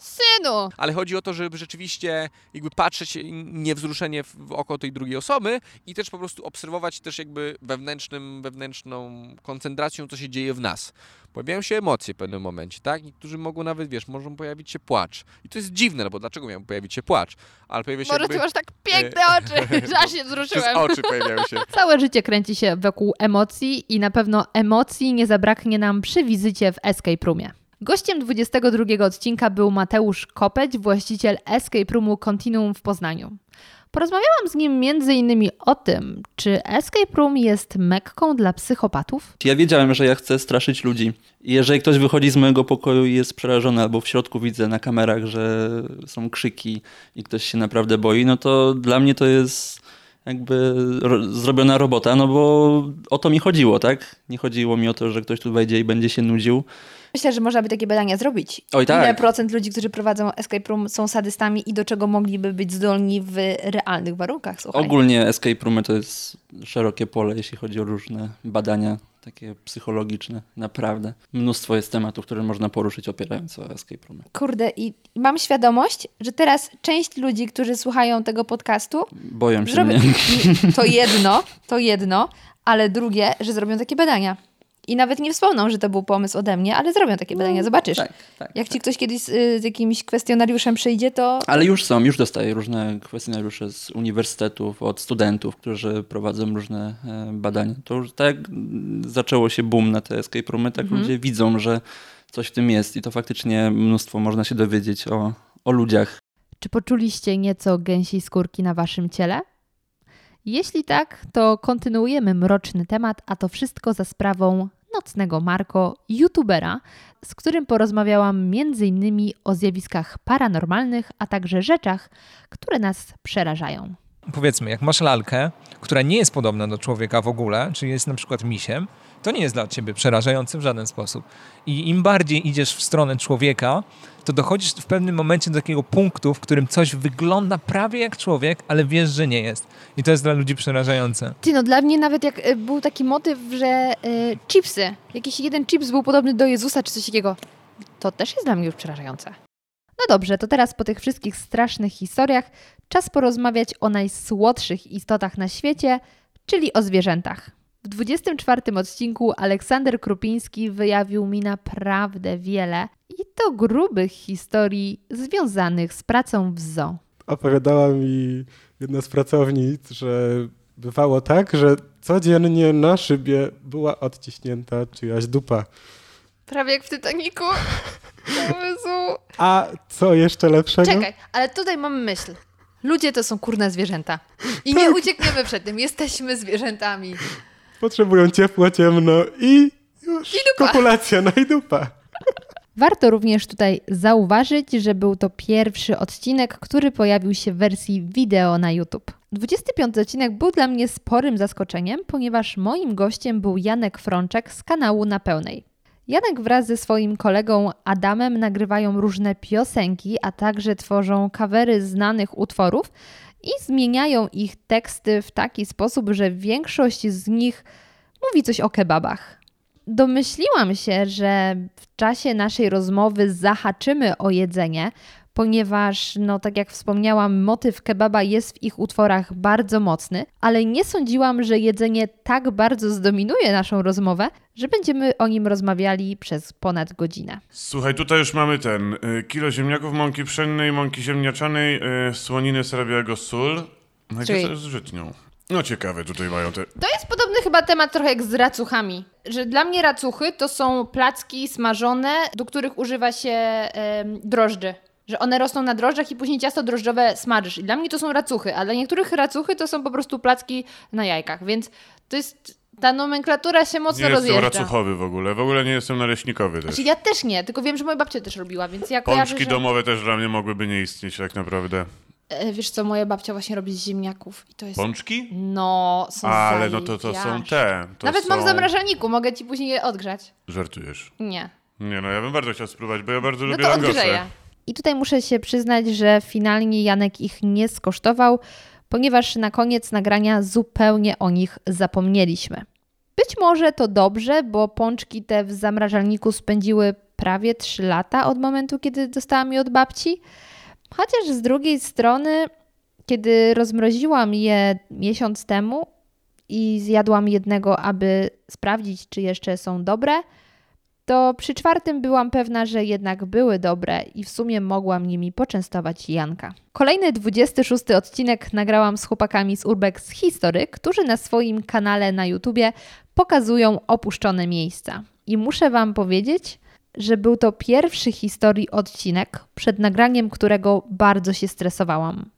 Synu! Ale chodzi o to, żeby rzeczywiście jakby patrzeć niewzruszenie w oko tej drugiej osoby i też po prostu obserwować też jakby wewnętrznym, wewnętrzną koncentracją, co się dzieje w nas. Pojawiają się emocje w pewnym momencie, tak? Niektórzy mogą nawet, wiesz, może pojawić się płacz. I to jest dziwne, no bo dlaczego miał pojawić się płacz? Ale pojawia się Może jakby... ty masz tak piękne oczy, że aż się wzruszyłem. Przez oczy pojawiają się. Całe życie kręci się wokół emocji i na pewno emocji nie zabraknie nam przy wizycie w Escape Roomie. Gościem 22 odcinka był Mateusz Kopeć, właściciel Escape Roomu Continuum w Poznaniu. Porozmawiałam z nim m.in. o tym, czy Escape Room jest mekką dla psychopatów. Ja wiedziałem, że ja chcę straszyć ludzi. Jeżeli ktoś wychodzi z mojego pokoju i jest przerażony, albo w środku widzę na kamerach, że są krzyki i ktoś się naprawdę boi, no to dla mnie to jest jakby ro zrobiona robota, no bo o to mi chodziło, tak? Nie chodziło mi o to, że ktoś tu wejdzie i będzie się nudził. Myślę, że można by takie badania zrobić. Oj, tak. Ile procent ludzi, którzy prowadzą escape room są sadystami i do czego mogliby być zdolni w realnych warunkach? Słuchaj. Ogólnie escape roomy to jest szerokie pole, jeśli chodzi o różne badania takie psychologiczne, naprawdę. Mnóstwo jest tematów, które można poruszyć opierając o escape roomy. Kurde, i mam świadomość, że teraz część ludzi, którzy słuchają tego podcastu... Boją się zrobi... mnie. To jedno, to jedno, ale drugie, że zrobią takie badania. I nawet nie wspomną, że to był pomysł ode mnie, ale zrobią takie badania, no, zobaczysz. Tak, tak, Jak ci tak. ktoś kiedyś z, y, z, jakimś kwestionariuszem przyjdzie, to... Ale już są, już dostaję różne kwestionariusze z uniwersytetów, od studentów, którzy prowadzą różne e, badania. To już tak zaczęło się boom na te escape roomy, tak mhm. ludzie widzą, że coś w tym jest i to faktycznie mnóstwo można się dowiedzieć o, o ludziach. Czy poczuliście nieco gęsiej skórki na waszym ciele? Jeśli tak, to kontynuujemy mroczny temat, a to wszystko za sprawą nocnego Marko, youtubera, z którym porozmawiałam m.in. o zjawiskach paranormalnych, a także rzeczach, które nas przerażają. Powiedzmy, jak masz lalkę, która nie jest podobna do człowieka w ogóle, czyli jest na przykład misiem, to nie jest dla ciebie przerażające w żaden sposób. I im bardziej idziesz w stronę człowieka, to dochodzisz w pewnym momencie do takiego punktu, w którym coś wygląda prawie jak człowiek, ale wiesz, że nie jest. I to jest dla ludzi przerażające. Ty, no dla mnie nawet jak y, był taki motyw, że y, chipsy, jakiś jeden chips był podobny do Jezusa czy coś takiego, to też jest dla mnie już przerażające. No dobrze, to teraz po tych wszystkich strasznych historiach czas porozmawiać o najsłodszych istotach na świecie, czyli o zwierzętach. W 24 odcinku Aleksander Krupiński wyjawił mi naprawdę wiele i to grubych historii związanych z pracą w zoo. Opowiadała mi jedna z pracownic, że bywało tak, że codziennie na szybie była odciśnięta czyjaś dupa. Prawie jak w Titaniku. Jezu. A co jeszcze lepszego? Czekaj, ale tutaj mamy myśl. Ludzie to są kurne zwierzęta. I nie uciekniemy przed tym. Jesteśmy zwierzętami. Potrzebują ciepło, ciemno i już I dupa. kopulacja, no i dupa. Warto również tutaj zauważyć, że był to pierwszy odcinek, który pojawił się w wersji wideo na YouTube. 25 odcinek był dla mnie sporym zaskoczeniem, ponieważ moim gościem był Janek Frączek z kanału Na Pełnej. Janek wraz ze swoim kolegą Adamem nagrywają różne piosenki, a także tworzą kawery znanych utworów i zmieniają ich teksty w taki sposób, że większość z nich mówi coś o kebabach. Domyśliłam się, że w czasie naszej rozmowy zahaczymy o jedzenie, ponieważ, no tak jak wspomniałam, motyw kebaba jest w ich utworach bardzo mocny, ale nie sądziłam, że jedzenie tak bardzo zdominuje naszą rozmowę, że będziemy o nim rozmawiali przez ponad godzinę. Słuchaj, tutaj już mamy ten y, kilo ziemniaków, mąki pszennej, mąki ziemniaczanej, y, słoniny białego, sól. No Czyli- z żytnią? No ciekawe, tutaj mają te... To jest podobny chyba temat trochę jak z racuchami. Że dla mnie racuchy to są placki smażone, do których używa się drożdży. Że one rosną na drożdżach i później ciasto drożdżowe smażysz. I dla mnie to są racuchy, a dla niektórych racuchy to są po prostu placki na jajkach. Więc to jest. Ta nomenklatura się mocno Nie jestem rozjeżdża. racuchowy w ogóle, w ogóle nie jestem naleśnikowy też. Znaczy ja też nie, tylko wiem, że moja babcia też robiła, więc ja kojarzę, Pączki że... domowe też dla mnie mogłyby nie istnieć tak naprawdę. E, Wiesz co, moja babcia właśnie robi z ziemniaków i to jest... Pączki? No, są Ale no to, to są te. To Nawet są... mam w zamrażalniku, mogę ci później je odgrzać. Żartujesz. Nie. Nie no, ja bym bardzo chciał spróbować, bo ja bardzo No lubię to langosy. odgrzeję. I tutaj muszę się przyznać, że finalnie Janek ich nie skosztował, ponieważ na koniec nagrania zupełnie o nich zapomnieliśmy. Być może to dobrze, bo pączki te w zamrażalniku spędziły prawie 3 lata od momentu, kiedy dostałam je od babci. Chociaż z drugiej strony, kiedy rozmroziłam je miesiąc temu i zjadłam jednego, aby sprawdzić, czy jeszcze są dobre, to przy czwartym byłam pewna, że jednak były dobre i w sumie mogłam nimi poczęstować Janka. Kolejny 26 odcinek nagrałam z chłopakami z Urbex History, którzy na swoim kanale na YouTubie pokazują opuszczone miejsca. I muszę Wam powiedzieć, że był to pierwszy historii odcinek, przed nagraniem którego bardzo się stresowałam.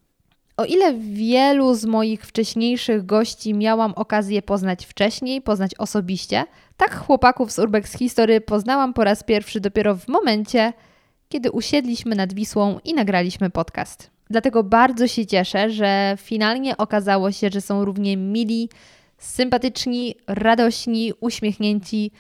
O ile wielu z moich wcześniejszych gości miałam okazję poznać wcześniej, poznać osobiście, tak chłopaków z Urbex History poznałam po raz pierwszy dopiero w momencie, kiedy usiedliśmy nad Wisłą i nagraliśmy podcast. Dlatego bardzo się cieszę, że finalnie okazało się, że są równie mili, sympatyczni, radośni, uśmiechnięci,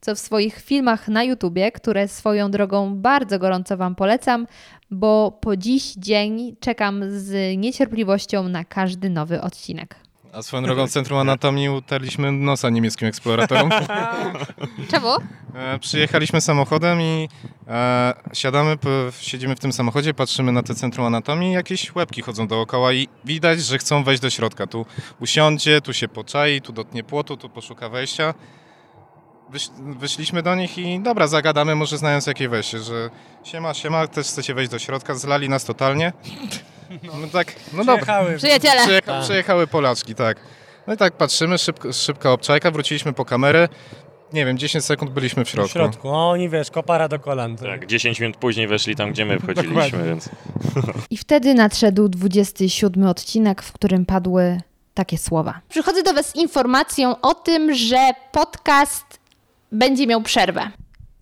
co w swoich filmach na YouTubie, które swoją drogą bardzo gorąco Wam polecam, bo po dziś dzień czekam z niecierpliwością na każdy nowy odcinek. A swoją drogą w Centrum Anatomii utarliśmy nosa niemieckim eksploratorom. Czemu? E, Przyjechaliśmy samochodem i e, siadamy, p- siedzimy w tym samochodzie, patrzymy na te Centrum Anatomii jakieś łebki chodzą dookoła i widać, że chcą wejść do środka. Tu usiądzie, tu się poczai, tu dotknie płotu, tu poszuka wejścia. Wyś, wyszliśmy do nich i dobra, zagadamy, może znając jakie wejście, że siema, siema, też chcecie wejść do środka, zlali nas totalnie. No tak, no dobra. Przyjechały. Przyjaciele. Przyjecha, Tak. przyjechały Polaczki, tak. No i tak patrzymy, szybko, szybka obczajka, wróciliśmy po kamerę. Nie wiem, 10 sekund byliśmy w W środku. środku. O, oni wiesz, kopara do kolan. Tak, 10 minut później weszli tam, gdzie my wchodziliśmy, więc... I wtedy nadszedł 27 odcinek, w którym padły takie słowa. Przychodzę do Was z informacją o tym, że podcast będzie miał przerwę.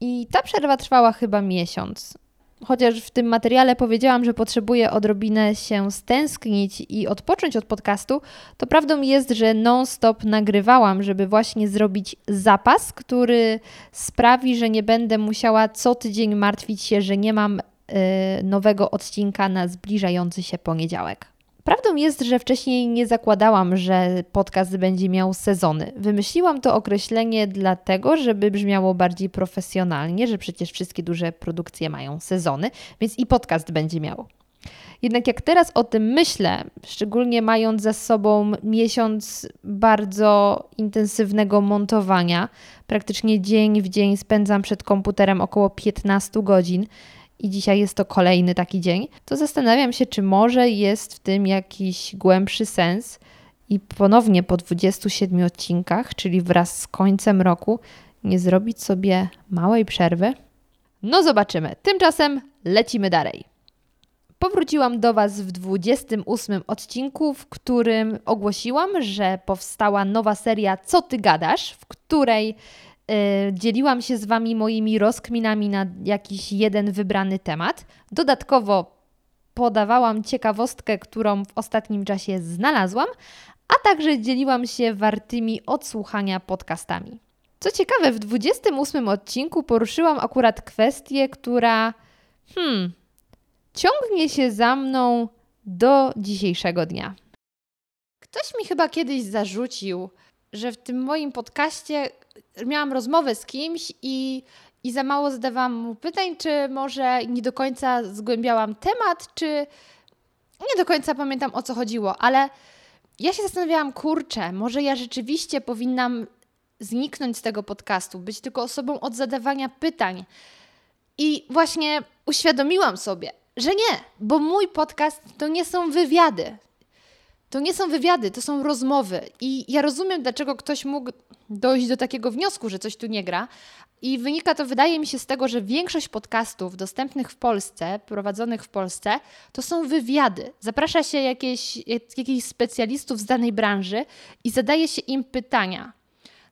I ta przerwa trwała chyba miesiąc. Chociaż w tym materiale powiedziałam, że potrzebuję odrobinę się stęsknić i odpocząć od podcastu, to prawdą jest, że non-stop nagrywałam, żeby właśnie zrobić zapas, który sprawi, że nie będę musiała co tydzień martwić się, że nie mam y, nowego odcinka na zbliżający się poniedziałek. Prawdą jest, że wcześniej nie zakładałam, że podcast będzie miał sezony. Wymyśliłam to określenie dlatego, żeby brzmiało bardziej profesjonalnie, że przecież wszystkie duże produkcje mają sezony, więc i podcast będzie miał. Jednak jak teraz o tym myślę, szczególnie mając za sobą miesiąc bardzo intensywnego montowania, praktycznie dzień w dzień spędzam przed komputerem około 15 godzin i dzisiaj jest to kolejny taki dzień, to zastanawiam się, czy może jest w tym jakiś głębszy sens i ponownie po 27 odcinkach, czyli wraz z końcem roku, nie zrobić sobie małej przerwy? No zobaczymy. Tymczasem lecimy dalej. Powróciłam do Was w 28 odcinku, w którym ogłosiłam, że powstała nowa seria Co Ty Gadasz, w której dzieliłam się z Wami moimi rozkminami na jakiś jeden wybrany temat. Dodatkowo podawałam ciekawostkę, którą w ostatnim czasie znalazłam, a także dzieliłam się wartymi odsłuchania podcastami. Co ciekawe, w 28 odcinku poruszyłam akurat kwestię, która hmm, ciągnie się za mną do dzisiejszego dnia. Ktoś mi chyba kiedyś zarzucił, że w tym moim podcaście miałam rozmowę z kimś i, i za mało zadawałam mu pytań, czy może nie do końca zgłębiałam temat, czy nie do końca pamiętam o co chodziło, ale ja się zastanawiałam, kurczę, może ja rzeczywiście powinnam zniknąć z tego podcastu, być tylko osobą od zadawania pytań. I właśnie uświadomiłam sobie, że nie, bo mój podcast to nie są wywiady. To nie są wywiady, to są rozmowy. I ja rozumiem, dlaczego ktoś mógł dojść do takiego wniosku, że coś tu nie gra. I wynika to, wydaje mi się, z tego, że większość podcastów dostępnych w Polsce, prowadzonych w Polsce, to są wywiady. Zaprasza się jakieś, jakichś specjalistów z danej branży i zadaje się im pytania.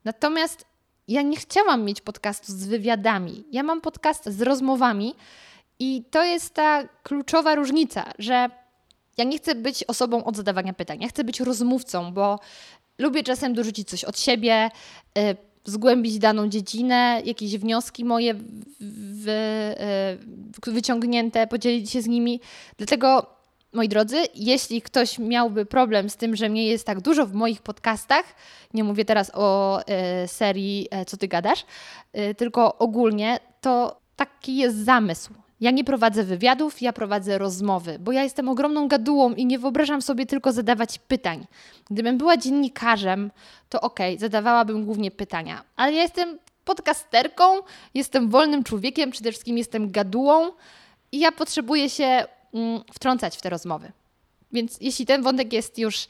Natomiast ja nie chciałam mieć podcastu z wywiadami. Ja mam podcast z rozmowami i to jest ta kluczowa różnica, że ja nie chcę być osobą od zadawania pytań. Ja chcę być rozmówcą, bo lubię czasem dorzucić coś od siebie, y, zgłębić daną dziedzinę, jakieś wnioski moje w, y, wyciągnięte, podzielić się z nimi. Dlatego moi drodzy, jeśli ktoś miałby problem z tym, że mnie jest tak dużo w moich podcastach, nie mówię teraz o y, serii y, Co ty gadasz, y, tylko ogólnie, to taki jest zamysł. Ja nie prowadzę wywiadów, ja prowadzę rozmowy, bo ja jestem ogromną gadułą i nie wyobrażam sobie tylko zadawać pytań. Gdybym była dziennikarzem, to okej, okay, zadawałabym głównie pytania, ale ja jestem podcasterką, jestem wolnym człowiekiem, przede wszystkim jestem gadułą i ja potrzebuję się mm, wtrącać w te rozmowy. Więc jeśli ten wątek jest już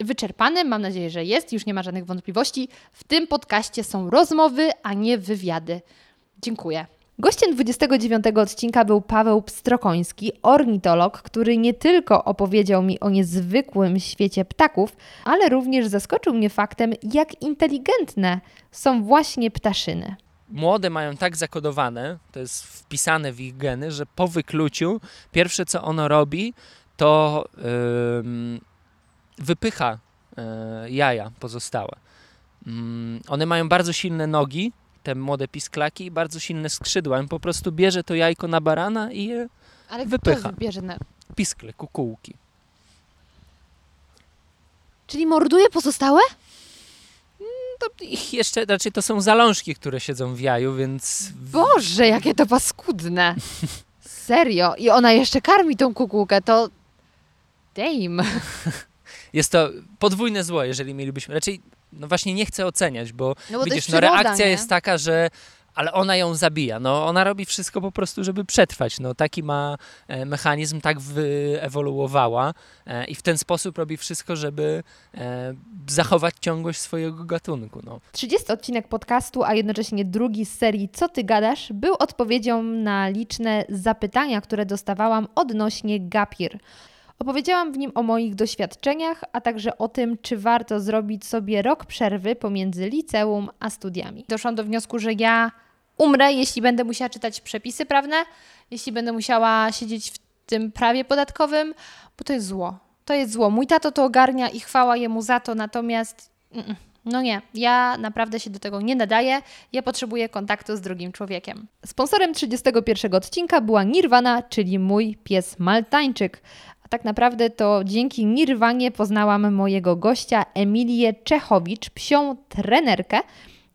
wyczerpany, mam nadzieję, że jest, już nie ma żadnych wątpliwości, w tym podcaście są rozmowy, a nie wywiady. Dziękuję. Gościem 29 odcinka był Paweł Pstrokoński, ornitolog, który nie tylko opowiedział mi o niezwykłym świecie ptaków, ale również zaskoczył mnie faktem, jak inteligentne są właśnie ptaszyny. Młode mają tak zakodowane, to jest wpisane w ich geny, że po wykluciu pierwsze co ono robi, to yy, wypycha yy, jaja pozostałe. Yy, one mają bardzo silne nogi, te młode pisklaki bardzo silne skrzydła. On po prostu bierze to jajko na barana i je Ale wypycha. Kto bierze na... Piskle, kukułki. Czyli morduje pozostałe? Mm, to ich jeszcze, raczej to są zalążki, które siedzą w jaju, więc... Boże, jakie to paskudne! Serio? I ona jeszcze karmi tą kukułkę, to... Dame. Jest to podwójne zło, jeżeli mielibyśmy... Raczej no właśnie nie chcę oceniać, bo, no bo widzisz, no reakcja jest taka, że ale ona ją zabija. No, ona robi wszystko po prostu, żeby przetrwać. No, taki ma e, mechanizm, tak wyewoluowała e, i w ten sposób robi wszystko, żeby e, zachować ciągłość swojego gatunku. No. 30 odcinek podcastu, a jednocześnie drugi z serii Co ty gadasz, był odpowiedzią na liczne zapytania, które dostawałam odnośnie Gapir. Opowiedziałam w nim o moich doświadczeniach, a także o tym, czy warto zrobić sobie rok przerwy pomiędzy liceum a studiami. Doszłam do wniosku, że ja umrę, jeśli będę musiała czytać przepisy prawne, jeśli będę musiała siedzieć w tym prawie podatkowym, bo to jest zło. To jest zło. Mój tato to ogarnia i chwała jemu za to, natomiast no nie, ja naprawdę się do tego nie nadaję. Ja potrzebuję kontaktu z drugim człowiekiem. Sponsorem 31 odcinka była Nirvana, czyli mój pies Maltańczyk. A tak naprawdę to dzięki Nirwanie poznałam mojego gościa Emilię Czechowicz, psią trenerkę,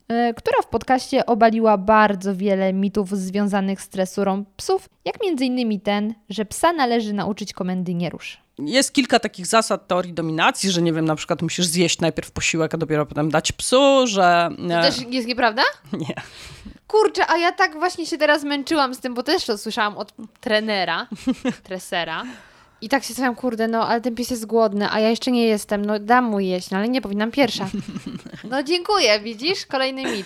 e, która w podcaście obaliła bardzo wiele mitów związanych z tresurą psów, jak m.in. ten, że psa należy nauczyć komendy nie rusz. Jest kilka takich zasad teorii dominacji, że nie wiem, na przykład musisz zjeść najpierw posiłek, a dopiero potem dać psu, że... To też jest nieprawda? Nie. Kurczę, a ja tak właśnie się teraz męczyłam z tym, bo też to słyszałam od trenera, tresera. I tak się zastanawiam, kurde, no ale ten pies jest głodny, a ja jeszcze nie jestem, no dam mu jeść, no ale nie powinnam pierwsza. No dziękuję, widzisz? Kolejny mit.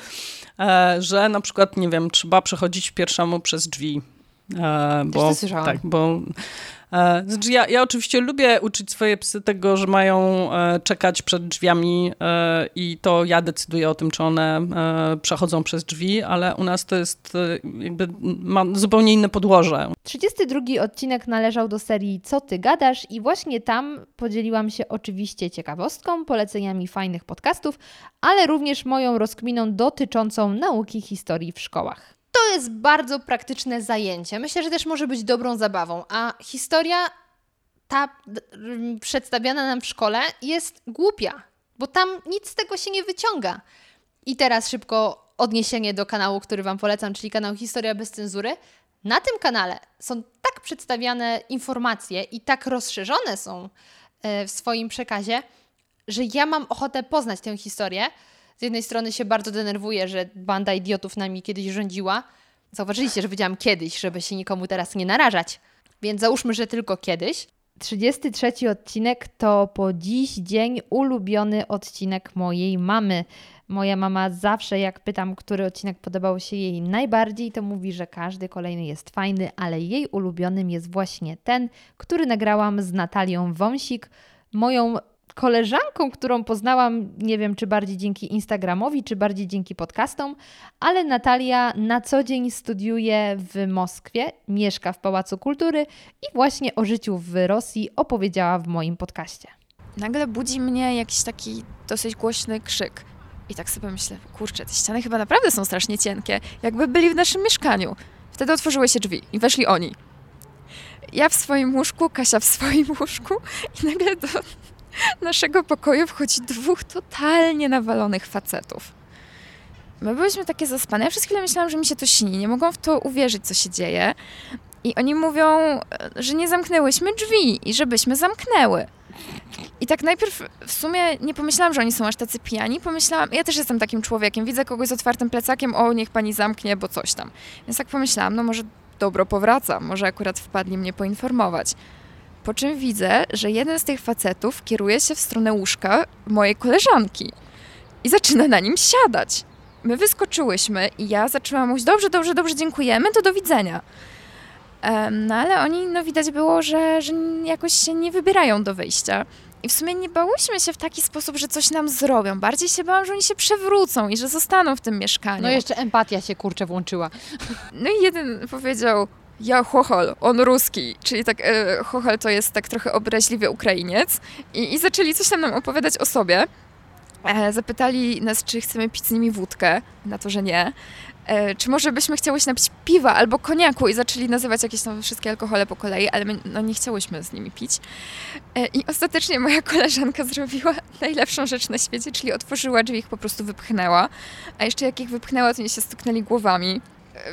E, że na przykład, nie wiem, trzeba przechodzić pierwszemu przez drzwi. E, bo, Też to słyszałam. Tak, bo E, znaczy ja, ja oczywiście lubię uczyć swoje psy tego, że mają e, czekać przed drzwiami i to ja decyduję o tym, czy one przechodzą przez drzwi, ale u nas to jest jakby ma zupełnie inne podłoże. 32 odcinek należał do serii Co ty gadasz i właśnie tam podzieliłam się oczywiście ciekawostką, poleceniami fajnych podcastów, ale również moją rozkminą dotyczącą nauki historii w szkołach. To jest bardzo praktyczne zajęcie. Myślę, że też może być dobrą zabawą. A historia, ta przedstawiana nam w szkole, jest głupia, bo tam nic z tego się nie wyciąga. I teraz szybko odniesienie do kanału, który Wam polecam, czyli kanał Historia bez cenzury. Na tym kanale są tak przedstawiane informacje i tak rozszerzone są e, w swoim przekazie, że ja mam ochotę poznać tę historię z jednej strony się bardzo denerwuję, że banda idiotów nami kiedyś rządziła. Zauważyliście, że powiedziałam kiedyś, żeby się nikomu teraz nie narażać. Więc załóżmy, że tylko kiedyś. 33 odcinek to po dziś dzień ulubiony odcinek mojej mamy. Moja mama zawsze, jak pytam, który odcinek podobał się jej najbardziej, to mówi, że każdy kolejny jest fajny, ale jej ulubionym jest właśnie ten, który nagrałam z Natalią Wąsik, moją koleżanką, którą poznałam, nie wiem czy bardziej dzięki Instagramowi, czy bardziej dzięki podcastom, ale Natalia na co dzień studiuje w Moskwie, mieszka w Pałacu Kultury i właśnie o życiu w Rosji opowiedziała w moim podcaście. Nagle budzi mnie jakiś taki dosyć głośny krzyk. I tak sobie myślę, kurczę, te ściany chyba naprawdę są strasznie cienkie, jakby byli w naszym mieszkaniu. Wtedy otworzyły się drzwi i weszli oni. Ja w swoim łóżku, Kasia w swoim łóżku i nagle do, naszego pokoju wchodzi dwóch totalnie nawalonych facetów. My byliśmy takie zaspane. Ja przez chwilę myślałam, że mi się to śni. Nie mogłam w to uwierzyć, co się dzieje. I oni mówią, że nie zamknęłyśmy drzwi i żebyśmy zamknęły. I tak najpierw w sumie nie pomyślałam, że oni są aż tacy pijani. Pomyślałam, ja też jestem takim człowiekiem. Widzę kogoś z otwartym plecakiem, o niech pani zamknie, bo coś tam. Więc tak pomyślałam, no może dobro powraca, może akurat wpadli mnie poinformować. Po czym widzę, że jeden z tych facetów kieruje się w stronę łóżka mojej koleżanki i zaczyna na nim siadać. My wyskoczyłyśmy i ja zaczęłam mówić, dobrze, dobrze, dobrze, dziękujemy, to do widzenia. No ale oni, no widać było, że, że jakoś się nie wybierają do wyjścia. I w sumie nie bałyśmy się w taki sposób, że coś nam zrobią. Bardziej się bałam, że oni się przewrócą i że zostaną w tym mieszkaniu. No jeszcze empatia się kurczę włączyła. No i jeden powiedział, ja chochol, on ruski, czyli tak e, chochol to jest tak trochę obraźliwy Ukrainiec I, i zaczęli coś tam nam opowiadać o sobie. E, zapytali nas, czy chcemy pić z nimi wódkę, na to, że nie. E, czy może byśmy chciały się napić piwa albo koniaku i zaczęli nazywać jakieś tam wszystkie alkohole po kolei, ale my no, nie chciałyśmy z nimi pić. E, I ostatecznie moja koleżanka zrobiła najlepszą rzecz na świecie, czyli otworzyła drzwi, ich po prostu wypchnęła. A jeszcze jak ich wypchnęła, to nie się stuknęli głowami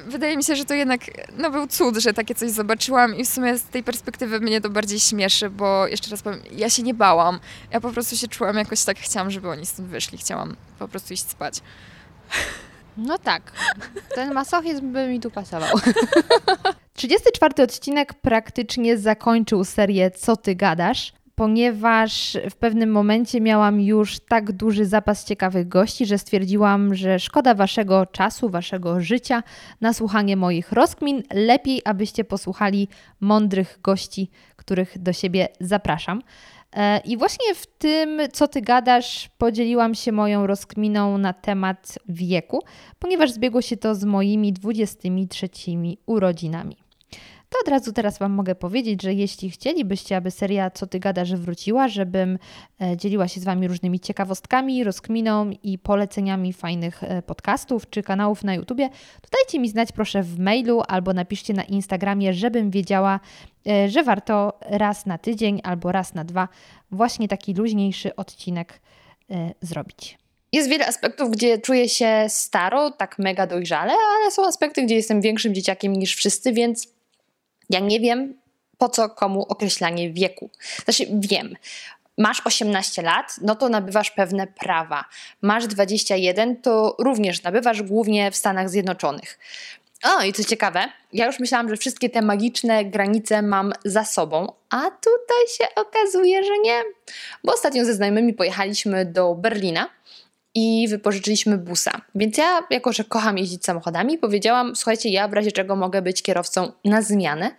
wydaje mi się, że to jednak no, był cud, że takie coś zobaczyłam i w sumie z tej perspektywy mnie to bardziej śmieszy, bo jeszcze raz powiem, ja się nie bałam. Ja po prostu się czułam jakoś tak, chciałam, żeby oni stąd wyszli, chciałam po prostu iść spać. No tak, ten masochizm by mi tu pasował. 34 odcinek praktycznie zakończył serię Co ty gadasz? Ponieważ w pewnym momencie miałam już tak duży zapas ciekawych gości, że stwierdziłam, że szkoda waszego czasu, waszego życia na słuchanie moich rozkmin. Lepiej, abyście posłuchali mądrych gości, których do siebie zapraszam. E, I właśnie w tym, co ty gadasz, podzieliłam się moją rozkminą na temat wieku, ponieważ zbiegło się to z moimi 23 urodzinami. To od razu teraz Wam mogę powiedzieć, że jeśli chcielibyście, aby seria Co Ty Gadasz wróciła, żebym e, dzieliła się z Wami różnymi ciekawostkami, rozkminą i poleceniami fajnych e, podcastów czy kanałów na YouTubie, to dajcie mi znać proszę w mailu albo napiszcie na Instagramie, żebym wiedziała, e, że warto raz na tydzień albo raz na dwa właśnie taki luźniejszy odcinek zrobić. Jest wiele aspektów, gdzie czuję się staro, tak mega dojrzale, ale są aspekty, gdzie jestem większym dzieciakiem niż wszyscy, więc ja nie wiem, po co komu określanie wieku. Znaczy, wiem. Masz 18 lat, no to nabywasz pewne prawa. Masz 21, to również nabywasz głównie w Stanach Zjednoczonych. O, i co ciekawe, ja już myślałam, że wszystkie te magiczne granice mam za sobą, a tutaj się okazuje, że nie. Bo ostatnio ze znajomymi pojechaliśmy do Berlina i wypożyczyliśmy busa. Więc ja, jako że kocham jeździć samochodami, powiedziałam: Słuchajcie, ja w razie czego mogę być kierowcą na zmianę.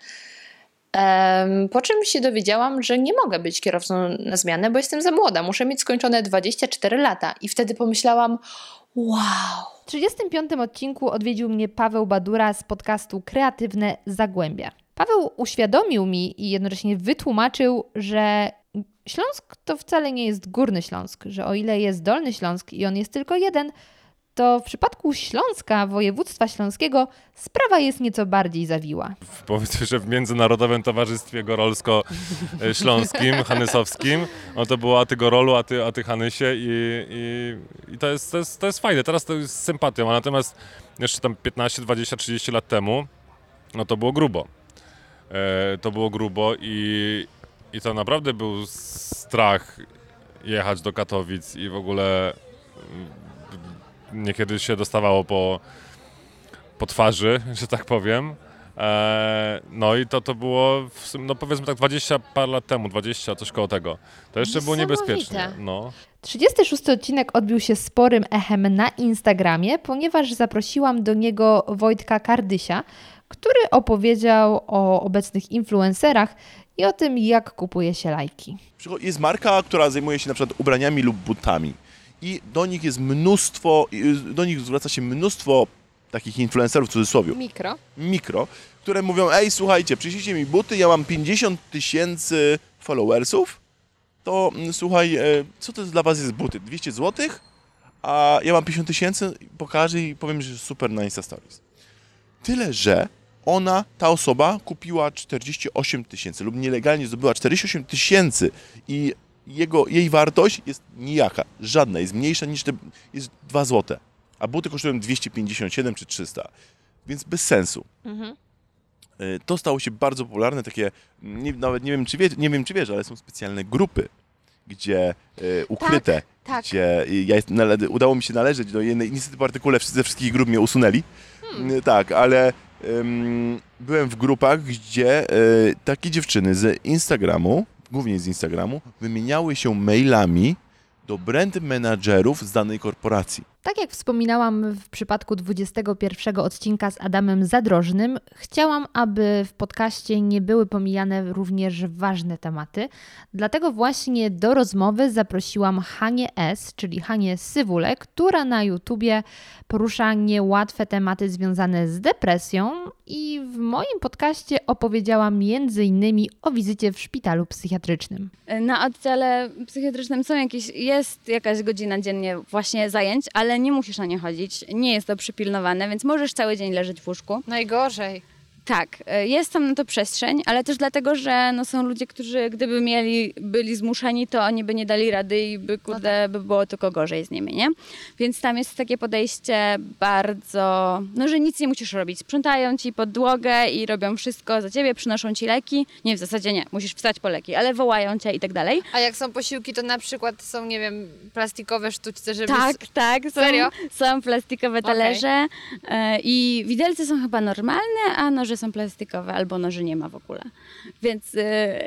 Po czym się dowiedziałam, że nie mogę być kierowcą na zmianę, bo jestem za młoda. Muszę mieć skończone 24 lata. I wtedy pomyślałam: Wow! W 35. odcinku odwiedził mnie Paweł Badura z podcastu Kreatywne Zagłębia. Paweł uświadomił mi i jednocześnie wytłumaczył, że Śląsk to wcale nie jest Górny Śląsk, że o ile jest Dolny Śląsk i on jest tylko jeden, to w przypadku Śląska, województwa śląskiego, sprawa jest nieco bardziej zawiła. Powiedzmy, że w Międzynarodowym Towarzystwie Gorolsko-Śląskim, Hanysowskim, no to było a ty Gorolu, a ty, a ty Hanysie i, i, i to, jest, to, jest, to jest fajne. Teraz to jest sympatią, a natomiast jeszcze tam 15, 20, 30 lat temu, no to było grubo. E, to było grubo i, i to naprawdę był strach jechać do Katowic i w ogóle niekiedy się dostawało po, po twarzy, że tak powiem. E, no i to, to było, w, no powiedzmy tak 20 par lat temu, 20, coś koło tego. To jeszcze było niebezpieczne. No. 36 odcinek odbił się sporym echem na Instagramie, ponieważ zaprosiłam do niego Wojtka Kardysia, który opowiedział o obecnych influencerach i o tym, jak kupuje się lajki. Jest marka, która zajmuje się na przykład ubraniami lub butami i do nich jest mnóstwo, do nich zwraca się mnóstwo takich influencerów w cudzysłowie. Mikro. Mikro, które mówią, ej słuchajcie, przyjrzyjcie mi buty, ja mam 50 tysięcy followersów, to mm, słuchaj, e, co to dla was jest buty? 200 zł? A ja mam 50 tysięcy, pokażę i powiem, że super na Insta Stories. Tyle, że ona, ta osoba kupiła 48 tysięcy lub nielegalnie zdobyła 48 tysięcy i jego, jej wartość jest nijaka, żadna, jest mniejsza niż te, jest 2 zł, a buty kosztują 257 czy 300, więc bez sensu. Mhm. E, to stało się bardzo popularne, takie, nie, nawet nie wiem, czy wie, nie wiem, czy wiesz, ale są specjalne grupy, gdzie e, ukryte, tak, tak. gdzie ja udało mi się należeć do jednej, niestety po artykule ze wszystkich grup mnie usunęli, hmm. tak, ale byłem w grupach, gdzie e, takie dziewczyny z Instagramu, głównie z Instagramu, wymieniały się mailami do brand managerów z danej korporacji. Tak jak wspominałam w przypadku 21 odcinka z Adamem Zadrożnym, chciałam, aby w podcaście nie były pomijane również ważne tematy. Dlatego właśnie do rozmowy zaprosiłam Hanie S., czyli Hanie Sywule, która na YouTubie porusza niełatwe tematy związane z depresją i w moim podcaście opowiedziała m.in. o wizycie w szpitalu psychiatrycznym. Na oddziale psychiatrycznym są jakieś, jest jakaś godzina dziennie właśnie zajęć, ale ale nie musisz na nie chodzić, nie jest to przypilnowane, więc możesz cały dzień leżeć w łóżku. Najgorzej. Tak, e, jest tam na to przestrzeń, ale też dlatego, że no, są ludzie, którzy gdyby mieli, byli zmuszeni, to oni by nie dali rady i by, kurde, no tak. by było tylko gorzej z nimi, nie? Więc tam jest takie podejście bardzo, no, że nic nie musisz robić. Sprzątają ci podłogę i robią wszystko za ciebie, przynoszą ci leki. Nie, w zasadzie nie, musisz wstać po leki, ale wołają cię i tak dalej. A jak są posiłki, to na przykład są, nie wiem, plastikowe sztućce, żeby... Tak, tak, są, Serio? są plastikowe talerze okay. i widelce są chyba normalne, a noże noże są plastikowe albo noży nie ma w ogóle. Więc y,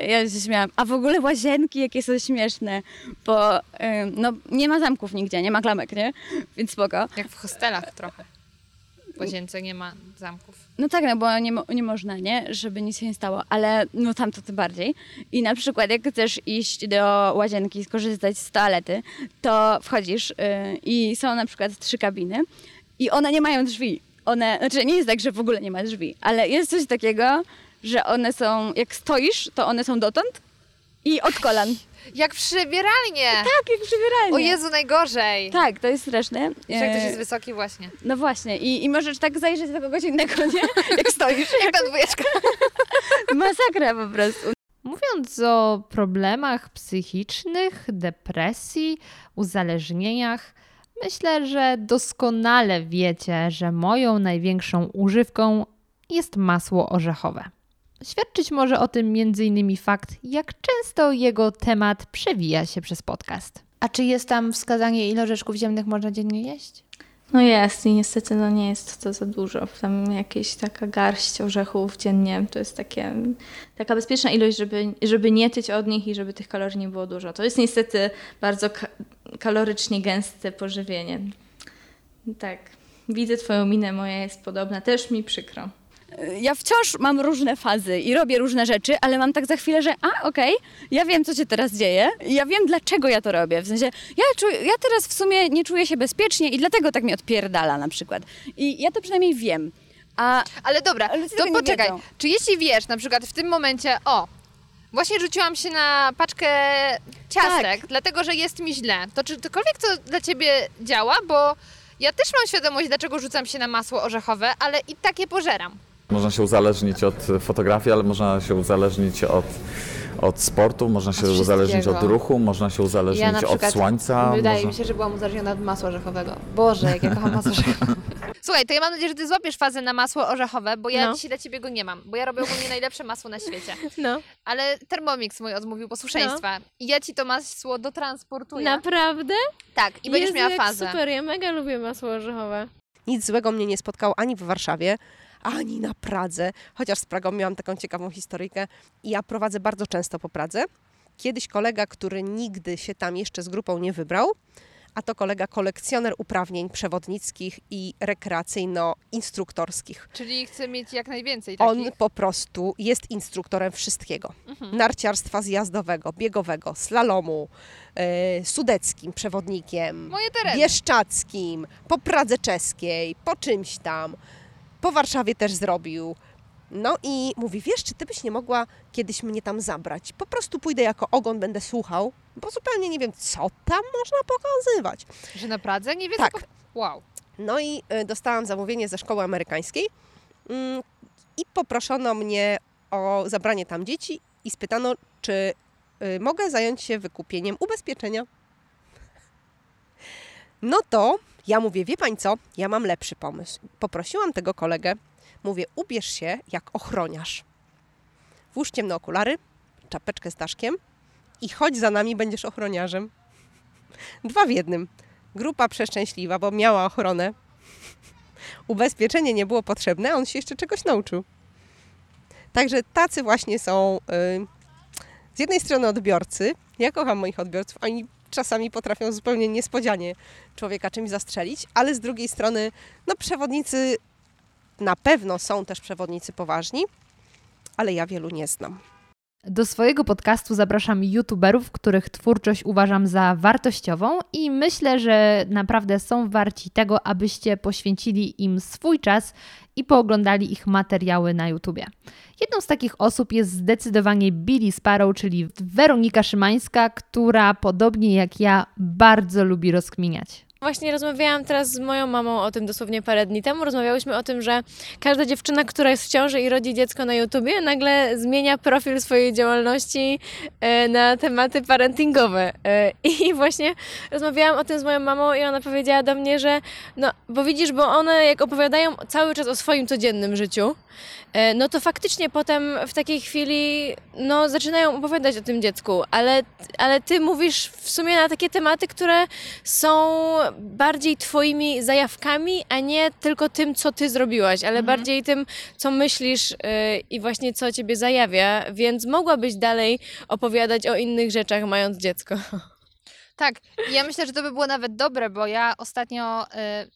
ja się śmiałam. A w ogóle łazienki jakie są śmieszne, bo y, no, nie ma zamków nigdzie, nie ma klamek, nie? Więc spoko. Jak w hostelach trochę. W łazience nie ma zamków. No tak, no bo nie, nie można, nie? Żeby nic się nie stało, ale no tam to tym bardziej. I na przykład jak chcesz iść do łazienki, skorzystać z toalety, to wchodzisz yy, i są na przykład trzy kabiny i one nie mają drzwi one, znaczy nie jest tak, że w ogóle nie ma drzwi, ale jest coś takiego, że one są, jak stoisz, to one są dotąd i od kolan. Jak przybieralnie! Tak, jak przybieralnie. O Jezu, najgorzej! Tak, to jest straszne. Jak ktoś jest wysoki właśnie. No właśnie i, i możesz tak zajrzeć do kogoś innego, nie? Jak stoisz. jak ta dwójeczka. Masakra po prostu. Mówiąc o problemach psychicznych, depresji, uzależnieniach, Myślę, że doskonale wiecie, że moją największą używką jest masło orzechowe. Świadczyć może o tym m.in. fakt, jak często jego temat przewija się przez podcast. A czy jest tam wskazanie, ile orzeszków ziemnych można dziennie jeść? No jest i niestety no nie jest to za dużo. Tam jakieś taka garść orzechów dziennie to jest takie, taka bezpieczna ilość, żeby, żeby nie tyć od nich i żeby tych kalorii nie było dużo. To jest niestety bardzo kalorycznie gęste pożywienie. Tak, widzę twoją minę, moja jest podobna, też mi przykro. Ja wciąż mam różne fazy i robię różne rzeczy, ale mam tak za chwilę, że a okej, ja wiem, co się teraz dzieje, ja wiem, dlaczego ja to robię. W sensie, ja, czuję, ja teraz w sumie nie czuję się bezpiecznie i dlatego tak mnie odpierdala na przykład. I ja to przynajmniej wiem. A, ale dobra, to poczekaj. wiedzą. Czy jeśli wiesz, na przykład w tym momencie, o, właśnie rzuciłam się na paczkę ciastek, Tak. dlatego że jest mi źle, to czy cokolwiek to dla ciebie działa? Bo ja też mam świadomość, dlaczego rzucam się na masło orzechowe, ale i tak je pożeram. Można się uzależnić od fotografii, ale można się uzależnić od, od sportu, można się uzależnić od ruchu, można się uzależnić od słońca. wydaje można... mi się, że byłam uzależniona od masła orzechowego. Boże, jak ja kocham masło orzechowe. Słuchaj, to ja mam nadzieję, że ty złapiesz fazę na masło orzechowe, bo ja No. dzisiaj dla ciebie go nie mam, bo ja robię ogólnie najlepsze masło na świecie. No. Ale Thermomix mój odmówił posłuszeństwa i ja ci to masło dotransportuję. Naprawdę? Tak, i będziesz Jezu, miała jak fazę. Super, ja mega lubię masło orzechowe. Nic złego mnie nie spotkało ani w Warszawie, ani na Pradze, chociaż z Pragą miałam taką ciekawą historyjkę. I Ja prowadzę bardzo często po Pradze. Kiedyś kolega, który nigdy się tam jeszcze z grupą nie wybrał, a to kolega kolekcjoner uprawnień przewodnickich i rekreacyjno-instruktorskich. Czyli chcę mieć jak najwięcej takich. On po prostu jest instruktorem wszystkiego. Mhm. Narciarstwa zjazdowego, biegowego, slalomu, e, sudeckim przewodnikiem, bieszczackim, po Pradze czeskiej, po czymś tam. Po Warszawie też zrobił. No i mówi, wiesz, czy ty byś nie mogła kiedyś mnie tam zabrać? Po prostu pójdę jako ogon, będę słuchał, bo zupełnie nie wiem, co tam można pokazywać. Że na Pradze? Nie wiesz, Tak. po- Wow. No i y, dostałam zamówienie ze szkoły amerykańskiej mm, i poproszono mnie o zabranie tam dzieci i spytano, czy y, mogę zająć się wykupieniem ubezpieczenia. No to ja mówię, wie pani co, ja mam lepszy pomysł. Poprosiłam tego kolegę, mówię, ubierz się jak ochroniarz. Włóż ciemne okulary, czapeczkę z daszkiem i chodź za nami, będziesz ochroniarzem. Dwa w jednym. Grupa przeszczęśliwa, bo miała ochronę. Ubezpieczenie nie było potrzebne, on się jeszcze czegoś nauczył. Także tacy właśnie są y, z jednej strony odbiorcy. Ja kocham moich odbiorców, oni czasami potrafią zupełnie niespodzianie człowieka czymś zastrzelić, ale z drugiej strony, no przewodnicy na pewno są też przewodnicy poważni, ale ja wielu nie znam. Do swojego podcastu zapraszam youtuberów, których twórczość uważam za wartościową i myślę, że naprawdę są warci tego, abyście poświęcili im swój czas i pooglądali ich materiały na YouTubie. Jedną z takich osób jest zdecydowanie Billy Sparrow, czyli Weronika Szymańska, która podobnie jak ja bardzo lubi rozkminiać. Właśnie rozmawiałam teraz z moją mamą o tym dosłownie parę dni temu. Rozmawiałyśmy o tym, że każda dziewczyna, która jest w ciąży i rodzi dziecko na YouTubie, nagle zmienia profil swojej działalności e, na tematy parentingowe. E, I właśnie rozmawiałam o tym z moją mamą i ona powiedziała do mnie, że no, bo widzisz, bo one jak opowiadają cały czas o swoim codziennym życiu, e, no to faktycznie potem w takiej chwili no, zaczynają opowiadać o tym dziecku, ale, ale ty mówisz w sumie na takie tematy, które są bardziej twoimi zajawkami, a nie tylko tym, co ty zrobiłaś, ale bardziej tym, co myślisz yy, i właśnie co ciebie zajawia, więc mogłabyś dalej opowiadać o innych rzeczach, mając dziecko. Tak, ja myślę, że to by było nawet dobre, bo ja ostatnio y,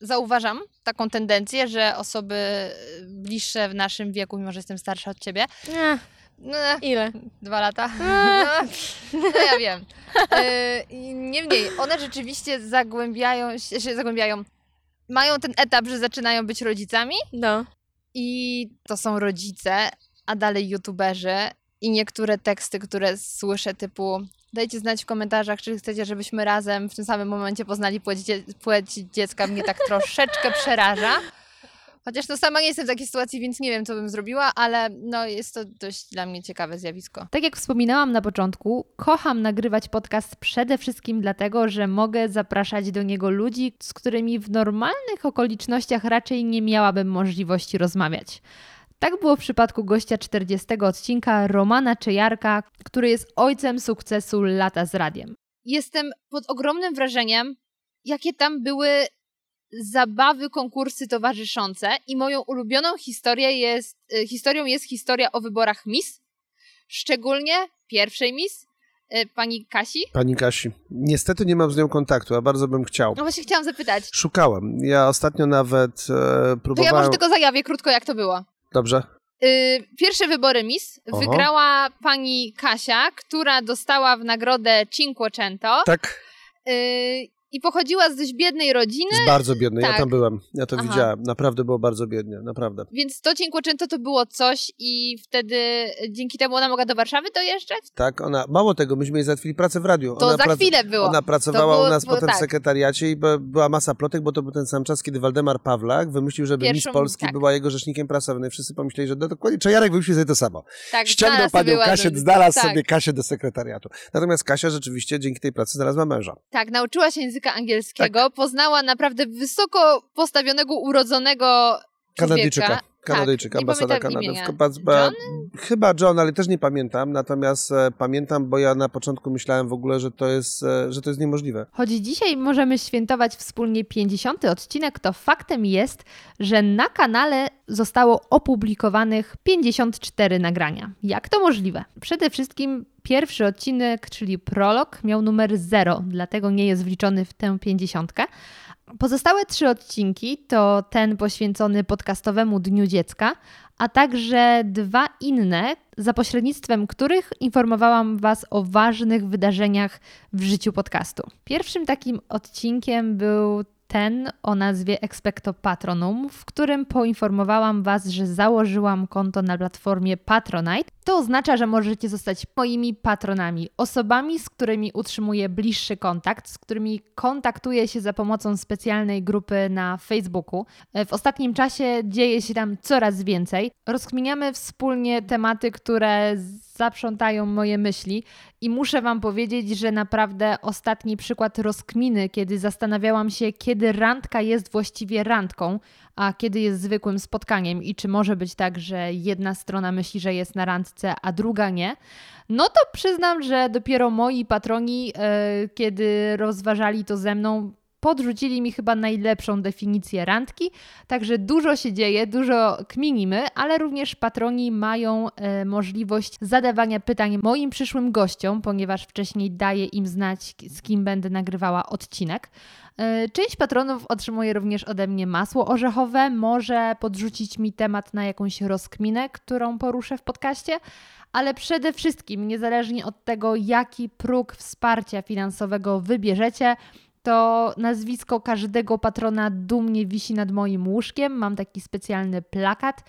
zauważam taką tendencję, że osoby y, bliższe w naszym wieku, mimo że jestem starsza od ciebie. No, Ile? Dwa lata. A. No, ja wiem. Y, Niemniej, one rzeczywiście zagłębiają się, się zagłębiają, mają ten etap, że zaczynają być rodzicami. No. I to są rodzice, a dalej youtuberzy i niektóre teksty, które słyszę typu dajcie znać w komentarzach, czy chcecie, żebyśmy razem w tym samym momencie poznali płeć, dzie- płeć dziecka. Mnie tak troszeczkę przeraża. Chociaż no sama nie jestem w takiej sytuacji, więc nie wiem, co bym zrobiła, ale no jest to dość dla mnie ciekawe zjawisko. Tak jak wspominałam na początku, kocham nagrywać podcast przede wszystkim dlatego, że mogę zapraszać do niego ludzi, z którymi w normalnych okolicznościach raczej nie miałabym możliwości rozmawiać. Tak było w przypadku gościa 40 odcinka Romana Czejarka, który jest ojcem sukcesu Lata z Radiem. Jestem pod ogromnym wrażeniem, jakie tam były zabawy, konkursy towarzyszące i moją ulubioną historię jest, y, historią jest historia o wyborach Miss, szczególnie pierwszej Miss, y, pani Kasi? Pani Kasi. Niestety nie mam z nią kontaktu, a bardzo bym chciał. No właśnie chciałam zapytać. Szukałem. Ja ostatnio nawet e, To próbowałem... ja może tylko zajawię krótko, jak to było. Dobrze. Y, Pierwsze wybory Miss Oho. wygrała pani Kasia, która dostała w nagrodę Cinquecento. Tak. Y, I pochodziła z dość biednej rodziny. Z bardzo biednej, ja Tak. tam byłem. Ja to Aha. widziałem. Naprawdę było bardzo biednie, naprawdę. Więc to Cinquecento to było coś i wtedy dzięki temu ona mogła do Warszawy dojeżdżać? Tak, ona, mało tego, myśmy jej załatwili pracę w radiu. To ona za chwilę było. Ona pracowała było- u nas było potem tak. w sekretariacie i by, była masa plotek, bo to był ten sam czas, kiedy Waldemar Pawlak wymyślił, żeby Pierwszą- Miss Polski tak. była jego rzecznikiem prasowym. No i wszyscy pomyśleli, że no, dokładnie Czajarek wymyślił sobie to samo. Tak, Ściągnął panią Kasię, ładny- znalazł tak. sobie Kasię do sekretariatu. Natomiast Kasia rzeczywiście dzięki tej pracy znalazła męża. Tak, nauczyła się języka angielskiego, Tak. poznała naprawdę wysoko postawionego, urodzonego Kanadyjczyka. Kanadyjczyk, tak, ambasada Kanady. Chyba John, ale też nie pamiętam. Natomiast e, pamiętam, bo ja na początku myślałem w ogóle, że to jest, e, że to jest niemożliwe. Choć dzisiaj możemy świętować wspólnie 50. odcinek, to faktem jest, że na kanale zostało opublikowanych 54 nagrania. Jak to możliwe? Przede wszystkim pierwszy odcinek, czyli prolog, miał numer 0, dlatego nie jest wliczony w tę 50. Pozostałe trzy odcinki to ten poświęcony podcastowemu Dniu Dziecka, a także dwa inne, za pośrednictwem których informowałam Was o ważnych wydarzeniach w życiu podcastu. Pierwszym takim odcinkiem był ten o nazwie Expecto Patronum, w którym poinformowałam Was, że założyłam konto na platformie Patronite. To oznacza, że możecie zostać moimi patronami, osobami, z którymi utrzymuję bliższy kontakt, z którymi kontaktuję się za pomocą specjalnej grupy na Facebooku. W ostatnim czasie dzieje się tam coraz więcej. Rozkminiamy wspólnie tematy, które zaprzątają moje myśli i muszę Wam powiedzieć, że naprawdę ostatni przykład rozkminy, kiedy zastanawiałam się, kiedy randka jest właściwie randką, a kiedy jest zwykłym spotkaniem i czy może być tak, że jedna strona myśli, że jest na randce, a druga nie, no to przyznam, że dopiero moi patroni, e, kiedy rozważali to ze mną, podrzucili mi chyba najlepszą definicję randki, także dużo się dzieje, dużo kminimy, ale również patroni mają e, możliwość zadawania pytań moim przyszłym gościom, ponieważ wcześniej daję im znać, z kim będę nagrywała odcinek. E, Część patronów otrzymuje również ode mnie masło orzechowe, może podrzucić mi temat na jakąś rozkminę, którą poruszę w podcaście, ale przede wszystkim, niezależnie od tego, jaki próg wsparcia finansowego wybierzecie, to nazwisko każdego patrona dumnie wisi nad moim łóżkiem. Mam taki specjalny plakat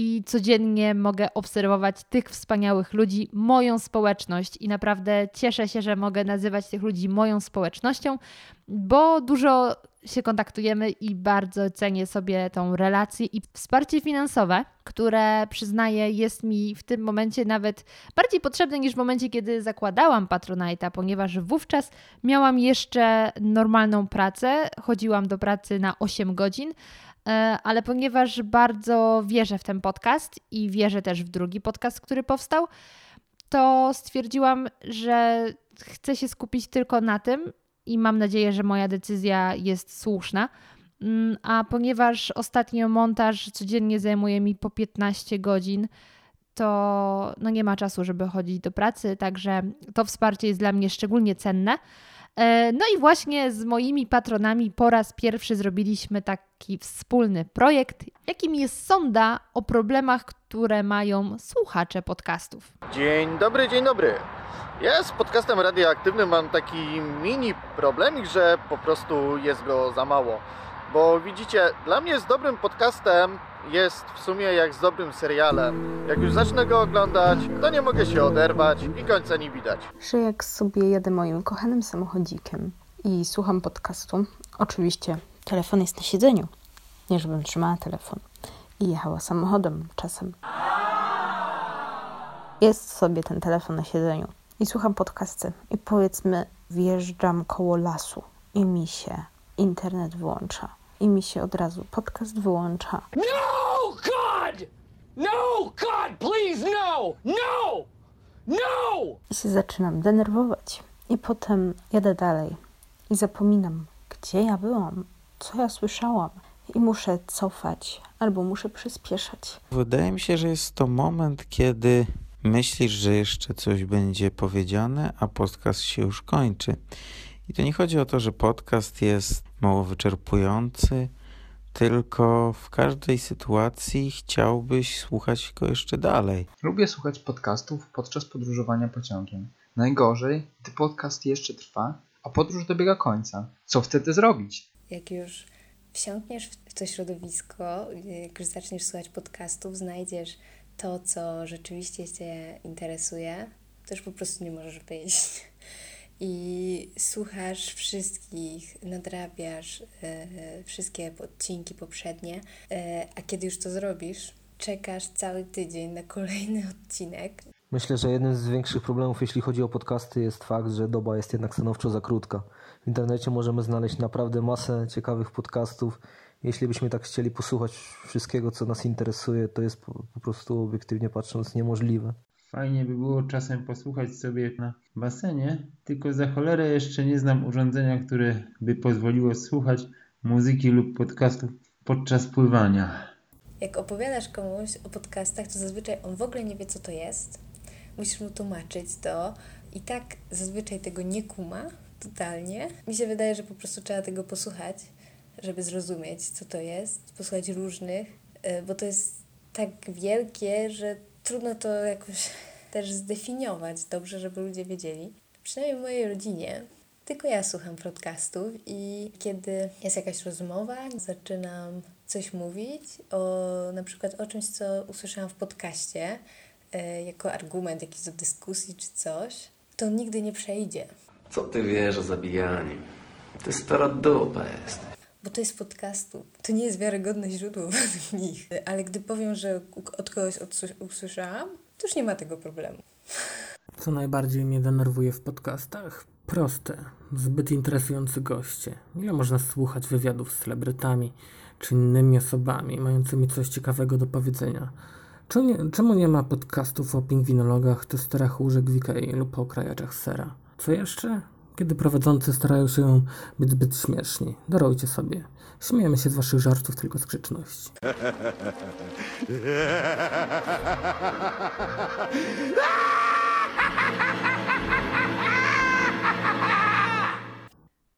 i codziennie mogę obserwować tych wspaniałych ludzi, moją społeczność. I naprawdę cieszę się, że mogę nazywać tych ludzi moją społecznością, bo dużo się kontaktujemy i bardzo cenię sobie tą relację i wsparcie finansowe, które przyznaję jest mi w tym momencie nawet bardziej potrzebne niż w momencie, kiedy zakładałam Patronite'a, ponieważ wówczas miałam jeszcze normalną pracę, chodziłam do pracy na 8 godzin, ale ponieważ bardzo wierzę w ten podcast i wierzę też w drugi podcast, który powstał, to stwierdziłam, że chcę się skupić tylko na tym i mam nadzieję, że moja decyzja jest słuszna. Mm, A ponieważ ostatnio montaż codziennie zajmuje mi po 15 godzin, to no nie ma czasu, żeby chodzić do pracy, także to wsparcie jest dla mnie szczególnie cenne. E, No i właśnie z moimi patronami po raz pierwszy zrobiliśmy taki wspólny projekt, jakim jest sonda o problemach, które mają słuchacze podcastów. Dzień dobry, dzień dobry. Ja z podcastem radioaktywnym mam taki mini problemik, że po prostu jest go za mało. Bo widzicie, dla mnie z dobrym podcastem jest w sumie jak z dobrym serialem. Jak już zacznę go oglądać, to nie mogę się oderwać i końca nie widać. że jak sobie jadę moim kochanym samochodzikiem i słucham podcastu, oczywiście telefon jest na siedzeniu, nie żebym trzymała telefon i jechała samochodem czasem. Jest sobie ten telefon na siedzeniu i słucham podcasty i powiedzmy wjeżdżam koło lasu i mi się internet wyłącza i mi się od razu podcast wyłącza. No, God! No, God, please, no! No! No! I się zaczynam denerwować. I potem jadę dalej i zapominam, gdzie ja byłam, co ja słyszałam. I muszę cofać albo muszę przyspieszać. Wydaje mi się, że jest to moment, kiedy Myślisz, że jeszcze coś będzie powiedziane, a podcast się już kończy. I to nie chodzi o to, że podcast jest mało wyczerpujący, tylko w każdej sytuacji chciałbyś słuchać go jeszcze dalej. Lubię słuchać podcastów podczas podróżowania pociągiem. Najgorzej, gdy podcast jeszcze trwa, a podróż dobiega końca. Co wtedy zrobić? Jak już wsiąkniesz w to środowisko, jak już zaczniesz słuchać podcastów, znajdziesz to, co rzeczywiście Cię interesuje, to już po prostu nie możesz wyjść. I słuchasz wszystkich, nadrabiasz e, wszystkie odcinki poprzednie, e, a kiedy już to zrobisz, czekasz cały tydzień na kolejny odcinek. Myślę, że jednym z większych problemów, jeśli chodzi o podcasty, jest fakt, że doba jest jednak stanowczo za krótka. W internecie możemy znaleźć naprawdę masę ciekawych podcastów. Jeśli byśmy tak chcieli posłuchać wszystkiego, co nas interesuje, to jest po, po prostu obiektywnie patrząc niemożliwe. Fajnie by było czasem posłuchać sobie na basenie, tylko za cholerę jeszcze nie znam urządzenia, które by pozwoliło słuchać muzyki lub podcastów podczas pływania. Jak opowiadasz komuś o podcastach, to zazwyczaj on w ogóle nie wie, co to jest. Musisz mu tłumaczyć to i tak zazwyczaj tego nie kuma totalnie. Mi się wydaje, że po prostu trzeba tego posłuchać, żeby zrozumieć, co to jest, posłuchać różnych, y, bo to jest tak wielkie, że trudno to jakoś też zdefiniować dobrze, żeby ludzie wiedzieli. Przynajmniej w mojej rodzinie tylko ja słucham podcastów i kiedy jest jakaś rozmowa, zaczynam coś mówić o na przykład o czymś, co usłyszałam w podcaście, e, jako argument jakiś do dyskusji czy coś, to nigdy nie przejdzie. Co ty wiesz o zabijaniu? Ty stara dupa jest. Bo to jest podcastu. To nie jest wiarygodne źródło według nich. Ale gdy powiem, że od kogoś usłyszałam, to już nie ma tego problemu. Co najbardziej mnie denerwuje w podcastach? Proste, zbyt interesujący goście. Ile można słuchać wywiadów z celebrytami czy innymi osobami mającymi coś ciekawego do powiedzenia? Czemu nie, czemu nie ma podcastów o pingwinologach, testerach łóżek w Ikei lub o krajaczach sera? Co jeszcze? Kiedy prowadzący starają się być zbyt śmieszni. Darujcie sobie. Śmiejemy się z waszych żartów tylko z grzeczności.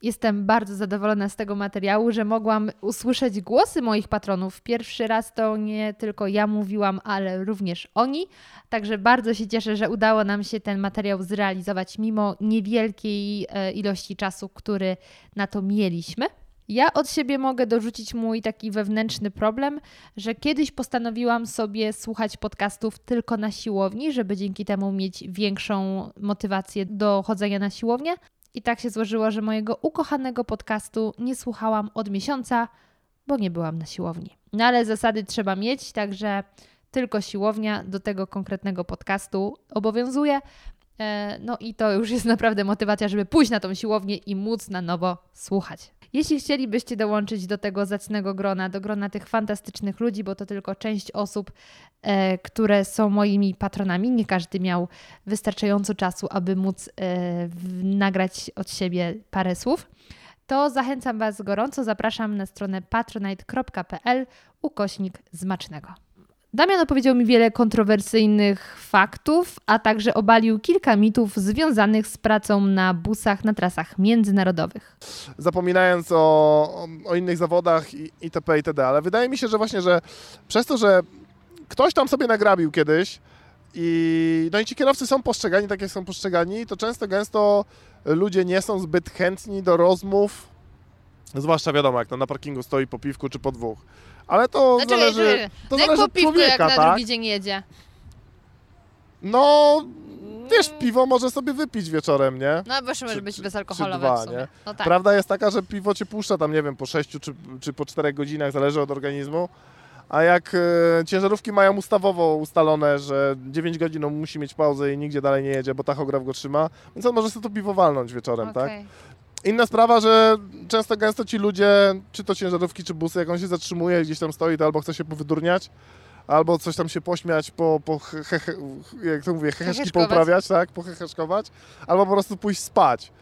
Jestem bardzo zadowolona z tego materiału, że mogłam usłyszeć głosy moich patronów. Pierwszy raz to nie tylko ja mówiłam, ale również oni. Także bardzo się cieszę, że udało nam się ten materiał zrealizować mimo niewielkiej e, ilości czasu, który na to mieliśmy. Ja od siebie mogę dorzucić mój taki wewnętrzny problem, że kiedyś postanowiłam sobie słuchać podcastów tylko na siłowni, żeby dzięki temu mieć większą motywację do chodzenia na siłownię. I tak się złożyło, że mojego ukochanego podcastu nie słuchałam od miesiąca, bo nie byłam na siłowni. No ale zasady trzeba mieć, także tylko siłownia do tego konkretnego podcastu obowiązuje. E, no i to już jest naprawdę motywacja, żeby pójść na tą siłownię i móc na nowo słuchać. Jeśli chcielibyście dołączyć do tego zacnego grona, do grona tych fantastycznych ludzi, bo to tylko część osób, e, które są moimi patronami, nie każdy miał wystarczająco czasu, aby móc e, nagrać od siebie parę słów, to zachęcam Was gorąco, zapraszam na stronę patronite.pl ukośnik zmacznego. Damian opowiedział mi wiele kontrowersyjnych faktów, a także obalił kilka mitów związanych z pracą na busach na trasach międzynarodowych. Zapominając o, o innych zawodach i, itp. itd. Ale wydaje mi się, że właśnie, że przez to, że ktoś tam sobie nagrabił kiedyś i, no i ci kierowcy są postrzegani tak, jak są postrzegani, to często, gęsto ludzie nie są zbyt chętni do rozmów, zwłaszcza wiadomo, jak to na parkingu stoi po piwku czy po dwóch. Ale to Znaczy, zależy, to no jak zależy po od piwku, człowieka, jak na tak? drugi dzień jedzie. No, wiesz, piwo może sobie wypić wieczorem, nie? No bo może być Czy bezalkoholowe dwa, w sumie. nie? No tak. Prawda jest taka, że piwo cię puszcza tam, nie wiem, po 6 czy, czy po 4 godzinach, zależy od organizmu. A jak e, ciężarówki mają ustawowo ustalone, że 9 godzin on musi mieć pauzę i nigdzie dalej nie jedzie, bo tachograf go trzyma, więc on może sobie to piwo walnąć wieczorem, tak? Inna sprawa, że często gęsto ci ludzie, czy to ciężarówki, czy busy, jak on się zatrzymuje, gdzieś tam stoi, to albo chce się powydurniać, albo coś tam się pośmiać, po, po he, he, he, jak to mówię, heheszki pouprawiać, tak, poheheszkować, albo po prostu pójść spać.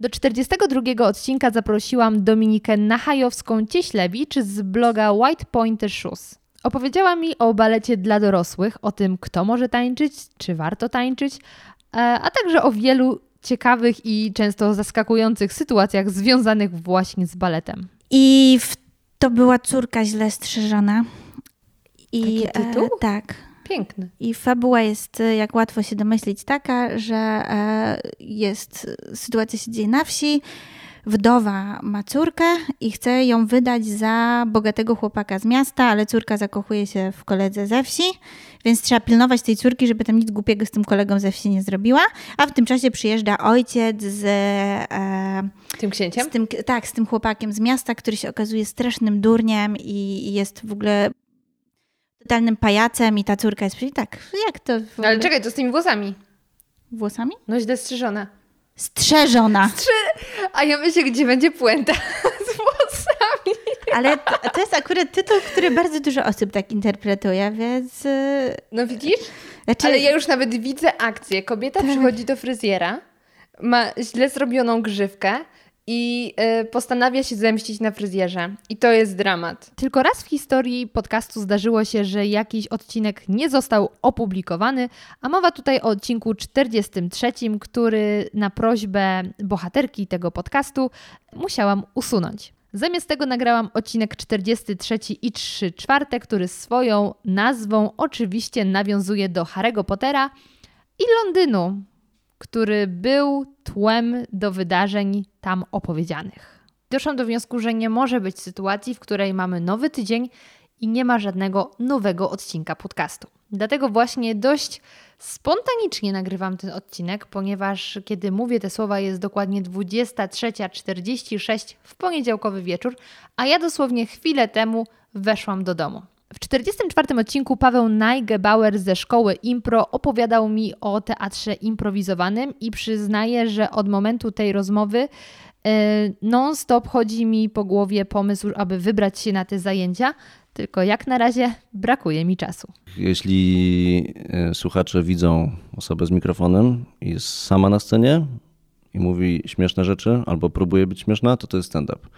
Do 42 odcinka zaprosiłam Dominikę Nachajowską-Cieślewicz z bloga White Pointer Shoes. Opowiedziała mi o balecie dla dorosłych, o tym, kto może tańczyć, czy warto tańczyć, e, a także o wielu ciekawych i często zaskakujących sytuacjach związanych właśnie z baletem. I w, to była córka źle strzeżona. I, Taki tytuł? E, tak. Piękny. I fabuła jest, e, jak łatwo się domyślić, taka, że e, jest, sytuacja się dzieje na wsi, wdowa ma córkę i chce ją wydać za bogatego chłopaka z miasta, ale córka zakochuje się w koledze ze wsi, więc trzeba pilnować tej córki, żeby tam nic głupiego z tym kolegą ze wsi nie zrobiła, a w tym czasie przyjeżdża ojciec z... E, tym księciem? Z tym, tak, z tym chłopakiem z miasta, który się okazuje strasznym durniem i, jest w ogóle totalnym pajacem i ta córka jest przecież tak, jak to... Ale czekaj, to z tymi włosami. Włosami? No źle strzyżona. Strzeżona. Strze... A ja myślę, gdzie będzie puenta z włosami. Ale to, to jest akurat tytuł, który bardzo dużo osób tak interpretuje, więc... y, No widzisz? Znaczy... Ale ja już nawet widzę akcję. Kobieta przychodzi do fryzjera, ma źle zrobioną grzywkę i y, postanawia się zemścić na fryzjerze. I to jest dramat. Tylko raz w historii podcastu zdarzyło się, że jakiś odcinek nie został opublikowany, a mowa tutaj o odcinku 43, który na prośbę bohaterki tego podcastu musiałam usunąć. Zamiast tego nagrałam odcinek 43 i 3 czwarte, który swoją nazwą oczywiście nawiązuje do Harry'ego Pottera i Londynu, który był tłem do wydarzeń tam opowiedzianych. Doszłam do wniosku, że nie może być sytuacji, w której mamy nowy tydzień i nie ma żadnego nowego odcinka podcastu. Dlatego właśnie dość spontanicznie nagrywam ten odcinek, ponieważ kiedy mówię te słowa jest dokładnie 23.46 w poniedziałkowy wieczór, a ja dosłownie chwilę temu weszłam do domu. W 44 odcinku Paweł Najgebauer ze szkoły Impro opowiadał mi o teatrze improwizowanym i przyznaję, że od momentu tej rozmowy yy, non-stop chodzi mi po głowie pomysł, aby wybrać się na te zajęcia, tylko jak na razie brakuje mi czasu. Jeśli e, słuchacze widzą osobę z mikrofonem i jest sama na scenie i mówi śmieszne rzeczy albo próbuje być śmieszna, to to jest stand-up.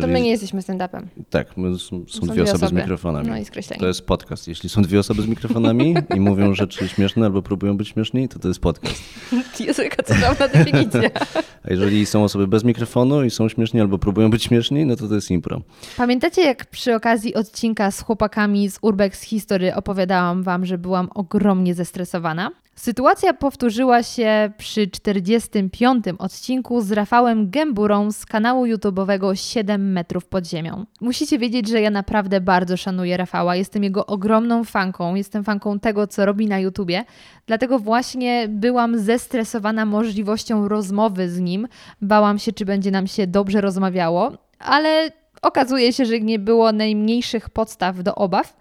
To my nie jesteśmy stand-upem. Tak, my, są, są, Są dwie dwie osoby, osoby. z mikrofonami. No i skreślenie. to jest podcast. Jeśli są dwie osoby z mikrofonami i mówią rzeczy śmieszne albo próbują być śmieszni, to to jest podcast. Jezu, jaka cudowna definicja. A jeżeli są osoby bez mikrofonu i są śmieszni albo próbują być śmieszni, no to to jest impro. Pamiętacie, jak przy okazji odcinka z chłopakami z Urbex History opowiadałam Wam, że byłam ogromnie zestresowana? Sytuacja powtórzyła się przy 45. odcinku z Rafałem Gęburą z kanału YouTube'owego 7 metrów pod ziemią. Musicie wiedzieć, że ja naprawdę bardzo szanuję Rafała. Jestem jego ogromną fanką. Jestem fanką tego, co robi na YouTubie. Dlatego właśnie byłam zestresowana możliwością rozmowy z nim. Bałam się, czy będzie nam się dobrze rozmawiało, ale okazuje się, że nie było najmniejszych podstaw do obaw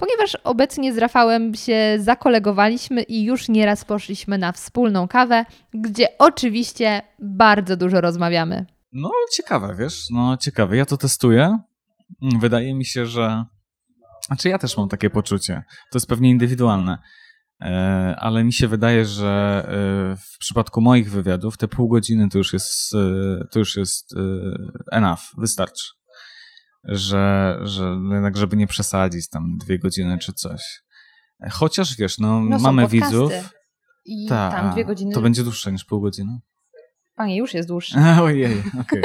ponieważ obecnie z Rafałem się zakolegowaliśmy i już nieraz poszliśmy na wspólną kawę, gdzie oczywiście bardzo dużo rozmawiamy. No, ciekawe, wiesz, no ciekawe. Ja to testuję. Wydaje mi się, że. Znaczy, ja też mam takie poczucie. To jest pewnie indywidualne. E, Ale mi się wydaje, że e, w przypadku moich wywiadów te pół godziny to już jest, e, to już jest enough, wystarczy. Że, że jednak, żeby nie przesadzić tam dwie godziny czy coś. E, Chociaż wiesz, no, No, mamy podcasty. widzów. I Ta, tam dwie godziny- To będzie dłuższe niż pół godziny. Panie, już jest dłuższy. Ojej, okej.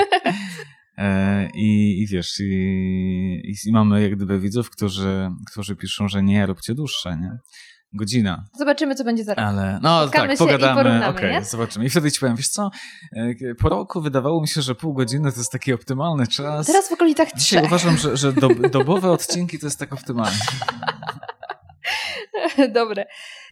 E, I, I wiesz, i, i mamy jak gdyby widzów, którzy, którzy piszą, że nie, róbcie dłuższe, nie? Godzina. Zobaczymy, co będzie za rok. Ale no Spotkamy tak, pogadamy, okej, nie? zobaczymy. I wtedy ci powiem, wiesz co, e, po roku wydawało mi się, że pół godziny to jest taki optymalny czas. Teraz w okolicach Dzisiaj trzech. uważam, że, że dob, dobowe odcinki to jest tak optymalne. Dobre.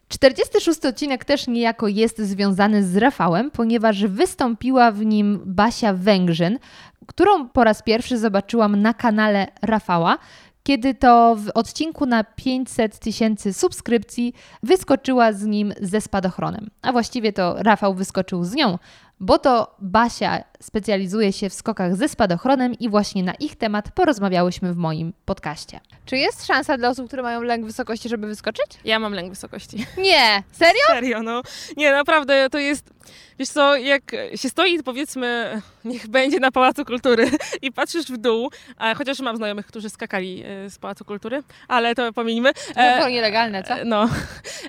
46 odcinek też niejako jest związany z Rafałem, ponieważ wystąpiła w nim Basia Węgrzyn, którą po raz pierwszy zobaczyłam na kanale Rafała, kiedy to w odcinku na 500 tysięcy subskrypcji wyskoczyła z nim ze spadochronem. A właściwie to Rafał wyskoczył z nią, bo to Basia specjalizuje się w skokach ze spadochronem i właśnie na ich temat porozmawiałyśmy w moim podcaście. Czy jest szansa dla osób, które mają lęk wysokości, żeby wyskoczyć? Ja mam lęk wysokości. Nie! Serio? Serio, no. Nie, naprawdę, to jest... Wiesz co, jak się stoi, powiedzmy, niech będzie na Pałacu Kultury i patrzysz w dół, a chociaż mam znajomych, którzy skakali e, z Pałacu Kultury, ale to pomijmy. To było nielegalne, co? No.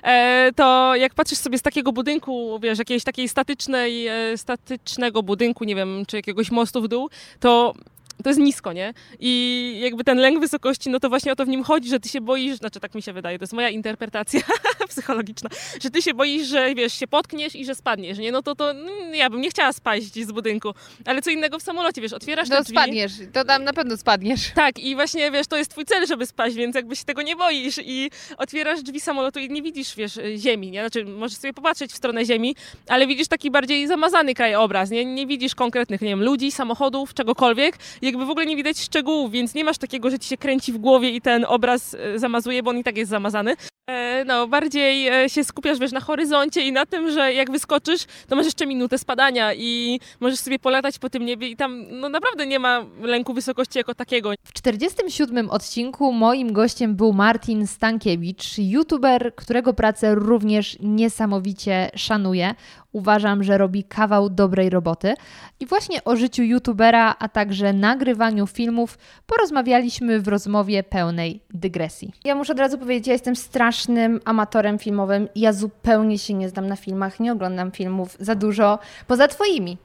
E, to jak patrzysz sobie z takiego budynku, wiesz, jakiejś takiej statycznej, e, statycznego budynku, nie wiem, czy jakiegoś mostu w dół, to to jest nisko, nie? I jakby ten lęk wysokości, no to właśnie o to w nim chodzi, że ty się boisz, znaczy tak mi się wydaje, to jest moja interpretacja psychologiczna, że ty się boisz, że wiesz, się potkniesz i że spadniesz, nie? No to to mm, ja bym nie chciała spaść z budynku, ale co innego w samolocie, wiesz, otwierasz No te drzwi. spadniesz, to tam na pewno spadniesz. Tak, i właśnie wiesz, to jest twój cel, żeby spaść, więc jakby się tego nie boisz i otwierasz drzwi samolotu i nie widzisz, wiesz, ziemi, nie? Znaczy, możesz sobie popatrzeć w stronę ziemi, ale widzisz taki bardziej zamazany krajobraz, nie? Nie widzisz konkretnych, nie wiem, ludzi, samochodów, czegokolwiek, jakby w ogóle nie widać szczegółów, więc nie masz takiego, że ci się kręci w głowie i ten obraz e, zamazuje, bo on i tak jest zamazany. E, No, bardziej e, się skupiasz, wiesz, na horyzoncie i na tym, że jak wyskoczysz, to masz jeszcze minutę spadania i możesz sobie polatać po tym niebie i tam, no naprawdę nie ma lęku wysokości jako takiego. W 47 odcinku moim gościem był Martin Stankiewicz, youtuber, którego pracę również niesamowicie szanuję. Uważam, że robi kawał dobrej roboty. I właśnie o życiu youtubera, a także nagrywaniu filmów porozmawialiśmy w rozmowie pełnej dygresji. Ja muszę od razu powiedzieć, ja jestem strasznym amatorem filmowym. Ja zupełnie się nie znam na filmach, nie oglądam filmów za dużo, poza twoimi.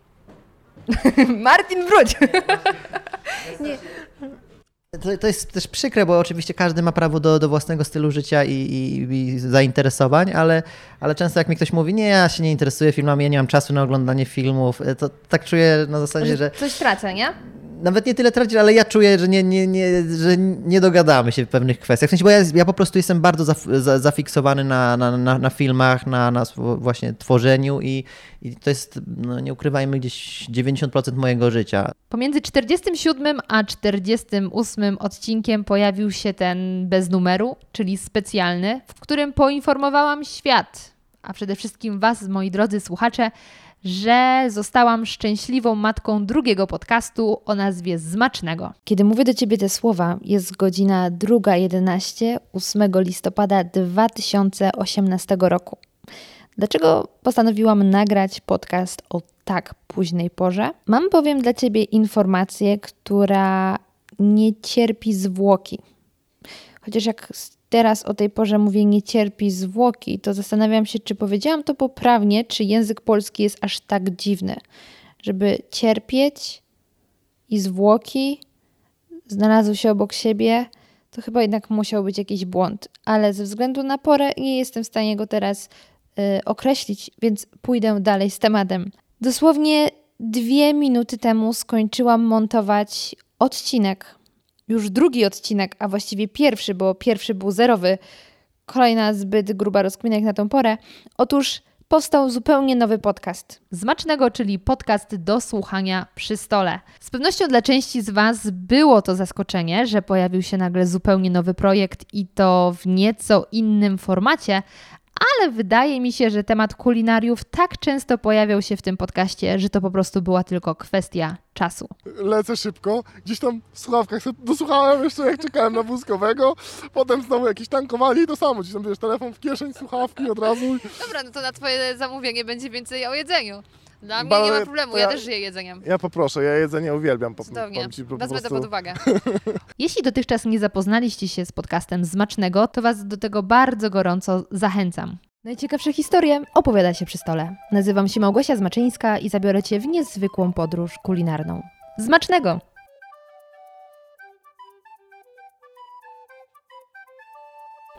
Martin, wróć! nie. To, to jest też przykre, bo oczywiście każdy ma prawo do, do własnego stylu życia i, i, i zainteresowań, ale, ale często jak mi ktoś mówi, nie, ja się nie interesuję filmami, ja nie mam czasu na oglądanie filmów, to tak czuję na zasadzie, że Coś tracę, nie? Nawet nie tyle tracić, ale ja czuję, że nie, nie, nie, że nie dogadamy się w pewnych kwestiach. W sensie, bo ja, ja po prostu jestem bardzo zaf, za, zafiksowany na, na, na, na filmach, na, na właśnie tworzeniu i, i to jest, no nie ukrywajmy, gdzieś 90% mojego życia. Pomiędzy 47 a 48 odcinkiem pojawił się ten bez numeru, czyli specjalny, w którym poinformowałam świat, a przede wszystkim Was, moi drodzy słuchacze, że zostałam szczęśliwą matką drugiego podcastu o nazwie Zmacznego. Kiedy mówię do Ciebie te słowa, jest godzina 2.11, 8 listopada 2018 roku. Dlaczego postanowiłam nagrać podcast o tak późnej porze? Mam bowiem dla Ciebie informację, która nie cierpi zwłoki. Chociaż jak teraz o tej porze mówię nie cierpi zwłoki, to zastanawiam się, czy powiedziałam to poprawnie, czy język polski jest aż tak dziwny, żeby cierpieć i zwłoki znalazły się obok siebie, to chyba jednak musiał być jakiś błąd. Ale ze względu na porę nie jestem w stanie go teraz y, określić, więc pójdę dalej z tematem. Dosłownie dwie minuty temu skończyłam montować odcinek. Już drugi odcinek, a właściwie pierwszy, bo pierwszy był zerowy. Kolejna zbyt gruba rozkmina jak na tą porę. Otóż powstał zupełnie nowy podcast. Zmacznego, czyli podcast do słuchania przy stole. Z pewnością dla części z Was było to zaskoczenie, że pojawił się nagle zupełnie nowy projekt i to w nieco innym formacie, ale wydaje mi się, że temat kulinariów tak często pojawiał się w tym podcaście, że to po prostu była tylko kwestia czasu. Lecę szybko, gdzieś tam w słuchawkach sobie dosłuchałem jeszcze jak czekałem na wózkowego, potem znowu jakieś tankowanie i to samo, gdzieś tam wiesz, telefon w kieszeń, słuchawki od razu. Dobra, no to na Twoje zamówienie będzie więcej o jedzeniu. Dla mnie Ba- nie ma problemu, ja ja- też żyję jedzeniem. Ja poproszę, ja jedzenie uwielbiam. Po, Cudownie, powiem ci, po wezmę to prostu. pod uwagę. Jeśli dotychczas nie zapoznaliście się z podcastem Zmacznego, to Was do tego bardzo gorąco zachęcam. Najciekawsze historie opowiada się przy stole. Nazywam się Małgosia Zmaczyńska i zabiorę Cię w niezwykłą podróż kulinarną. Zmacznego!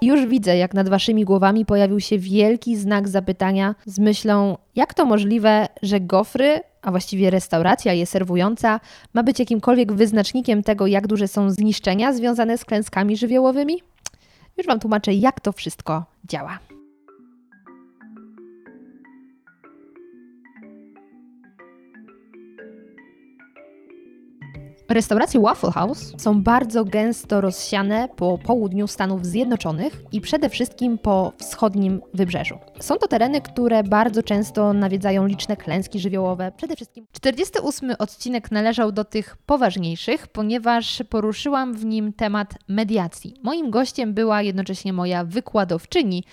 Już widzę, jak nad waszymi głowami pojawił się wielki znak zapytania z myślą, jak to możliwe, że gofry, a właściwie restauracja je serwująca, ma być jakimkolwiek wyznacznikiem tego, jak duże są zniszczenia związane z klęskami żywiołowymi? Już Wam tłumaczę, jak to wszystko działa. Restauracje Waffle House są bardzo gęsto rozsiane po południu Stanów Zjednoczonych i przede wszystkim po wschodnim wybrzeżu. Są to tereny, które bardzo często nawiedzają liczne klęski żywiołowe. Przede wszystkim 48 odcinek należał do tych poważniejszych, ponieważ poruszyłam w nim temat mediacji. Moim gościem była jednocześnie moja wykładowczyni,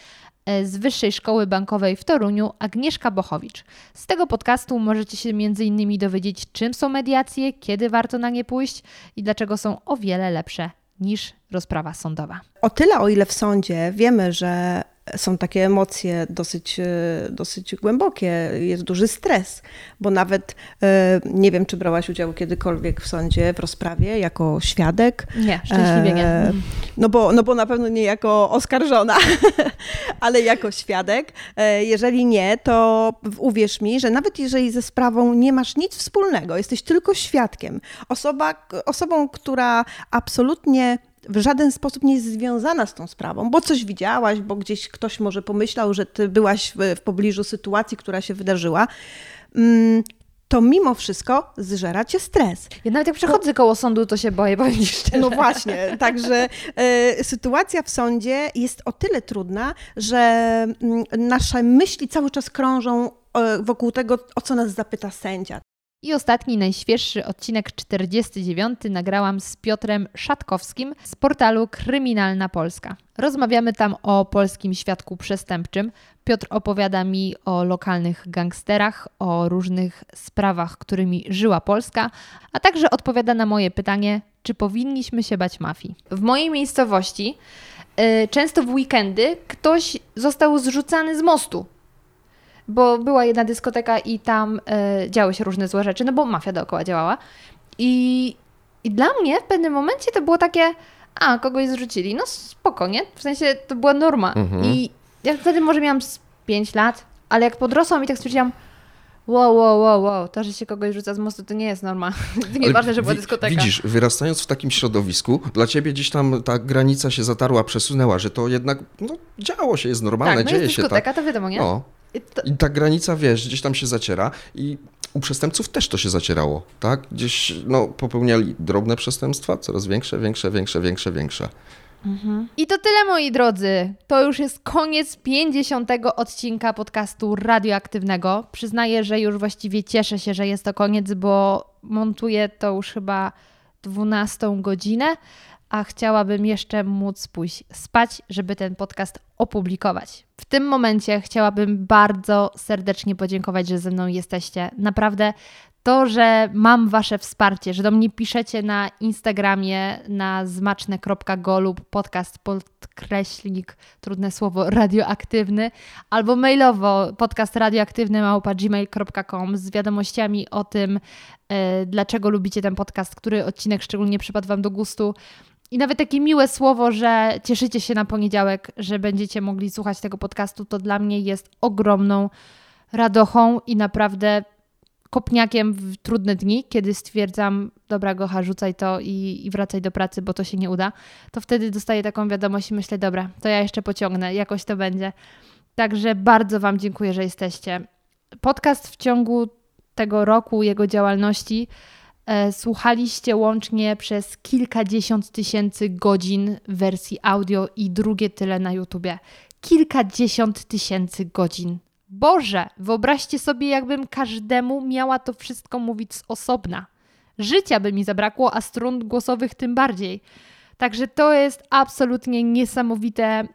z Wyższej Szkoły Bankowej w Toruniu Agnieszka Bochowicz. Z tego podcastu możecie się m.in. dowiedzieć, czym są mediacje, kiedy warto na nie pójść i dlaczego są o wiele lepsze niż rozprawa sądowa. O tyle, o ile w sądzie wiemy, że są takie emocje dosyć, e, dosyć głębokie, jest duży stres, bo nawet e, nie wiem, czy brałaś udział kiedykolwiek w sądzie, w rozprawie jako świadek. Nie, szczęśliwie nie. E, No bo, no bo na pewno nie jako oskarżona, ale jako świadek. Jeżeli nie, to uwierz mi, że nawet jeżeli ze sprawą nie masz nic wspólnego, jesteś tylko świadkiem, osoba, osobą, która absolutnie w żaden sposób nie jest związana z tą sprawą, bo coś widziałaś, bo gdzieś ktoś może pomyślał, że ty byłaś w, w pobliżu sytuacji, która się wydarzyła, mm, to mimo wszystko zżera cię stres. Ja nawet jak przechodzę koło sądu, to się boję, powiem szczerze. No właśnie, także e, sytuacja w sądzie jest o tyle trudna, że mm, nasze myśli cały czas krążą e, wokół tego, o co nas zapyta sędzia. I ostatni, najświeższy odcinek 49 nagrałam z Piotrem Szatkowskim z portalu Kryminalna Polska. Rozmawiamy tam o polskim świadku przestępczym. Piotr opowiada mi o lokalnych gangsterach, o różnych sprawach, którymi żyła Polska, a także odpowiada na moje pytanie, czy powinniśmy się bać mafii. W mojej miejscowości y, często w weekendy ktoś został zrzucany z mostu bo była jedna dyskoteka i tam e, działy się różne złe rzeczy, no bo mafia dookoła działała. I, I dla mnie w pewnym momencie to było takie, a kogoś zrzucili, no spokojnie, w sensie to była norma. Mhm. I ja wtedy może miałam z 5 lat, ale jak podrosłam i tak stwierdziłam, wow, wow, wow, wow, to, że się kogoś rzuca z mostu, to nie jest norma. To nie Ale ważne, że była dyskoteka. Widzisz, wyrastając w takim środowisku, dla ciebie gdzieś tam ta granica się zatarła, przesunęła, że to jednak no, działo się, jest normalne, tak, no dzieje jest się dyskoteka, tak. to wiadomo, nie? No. I to- I ta granica, wiesz, gdzieś tam się zaciera i u przestępców też to się zacierało, tak? Gdzieś, no, popełniali drobne przestępstwa, coraz większe, większe, większe, większe, większe. I to tyle, moi drodzy. To już jest koniec 50 odcinka podcastu radioaktywnego. Przyznaję, że już właściwie cieszę się, że jest to koniec, bo montuję to już chyba 12 godzinę, a chciałabym jeszcze móc pójść spać, żeby ten podcast opublikować. W tym momencie chciałabym bardzo serdecznie podziękować, że ze mną jesteście. Naprawdę to, że mam Wasze wsparcie, że do mnie piszecie na Instagramie na zmaczne.go lub podcast podkreślnik, trudne słowo, radioaktywny, albo mailowo podcast radioaktywny gmail.com z wiadomościami o tym, e, dlaczego lubicie ten podcast, który odcinek szczególnie przypadł Wam do gustu. I nawet takie miłe słowo, że cieszycie się na poniedziałek, że będziecie mogli słuchać tego podcastu, to dla mnie jest ogromną radochą i naprawdę kopniakiem w trudne dni, kiedy stwierdzam, dobra Gocha, rzucaj to i, i wracaj do pracy, bo to się nie uda, to wtedy dostaję taką wiadomość i myślę, dobra, to ja jeszcze pociągnę, jakoś to będzie. Także bardzo Wam dziękuję, że jesteście. Podcast w ciągu tego roku jego działalności słuchaliście łącznie przez kilkadziesiąt tysięcy godzin wersji audio i drugie tyle na YouTubie. Kilkadziesiąt tysięcy godzin. Boże, wyobraźcie sobie, jakbym każdemu miała to wszystko mówić z osobna. Życia by mi zabrakło, a strun głosowych tym bardziej. Także to jest absolutnie niesamowite,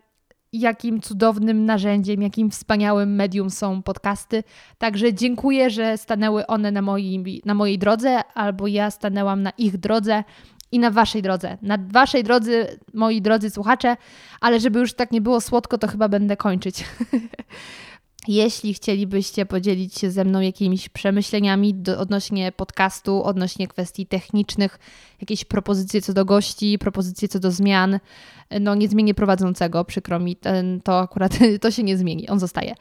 jakim cudownym narzędziem, jakim wspaniałym medium są podcasty. Także dziękuję, że stanęły one na, moi, na mojej drodze, albo ja stanęłam na ich drodze i na waszej drodze. Na waszej drodze, moi drodzy słuchacze, ale żeby już tak nie było słodko, to chyba będę kończyć. Jeśli chcielibyście podzielić się ze mną jakimiś przemyśleniami do, odnośnie podcastu, odnośnie kwestii technicznych, jakieś propozycje co do gości, propozycje co do zmian, no nie zmienię prowadzącego, przykro mi, ten, to akurat to się nie zmieni, on zostaje.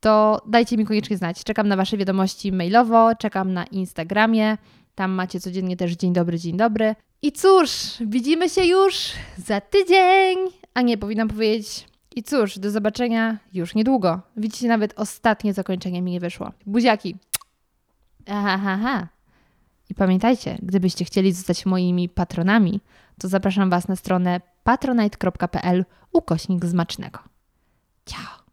To dajcie mi koniecznie znać. Czekam na Wasze wiadomości mailowo, czekam na Instagramie. Tam macie codziennie też dzień dobry, dzień dobry. I cóż, widzimy się już za tydzień. A nie, powinnam powiedzieć i cóż, do zobaczenia już niedługo. Widzicie, nawet ostatnie zakończenie mi nie wyszło. Buziaki! Aha, ha, ha. I pamiętajcie, gdybyście chcieli zostać moimi patronami, to zapraszam Was na stronę patronite.pl ukośnik zmacznego. Ciao!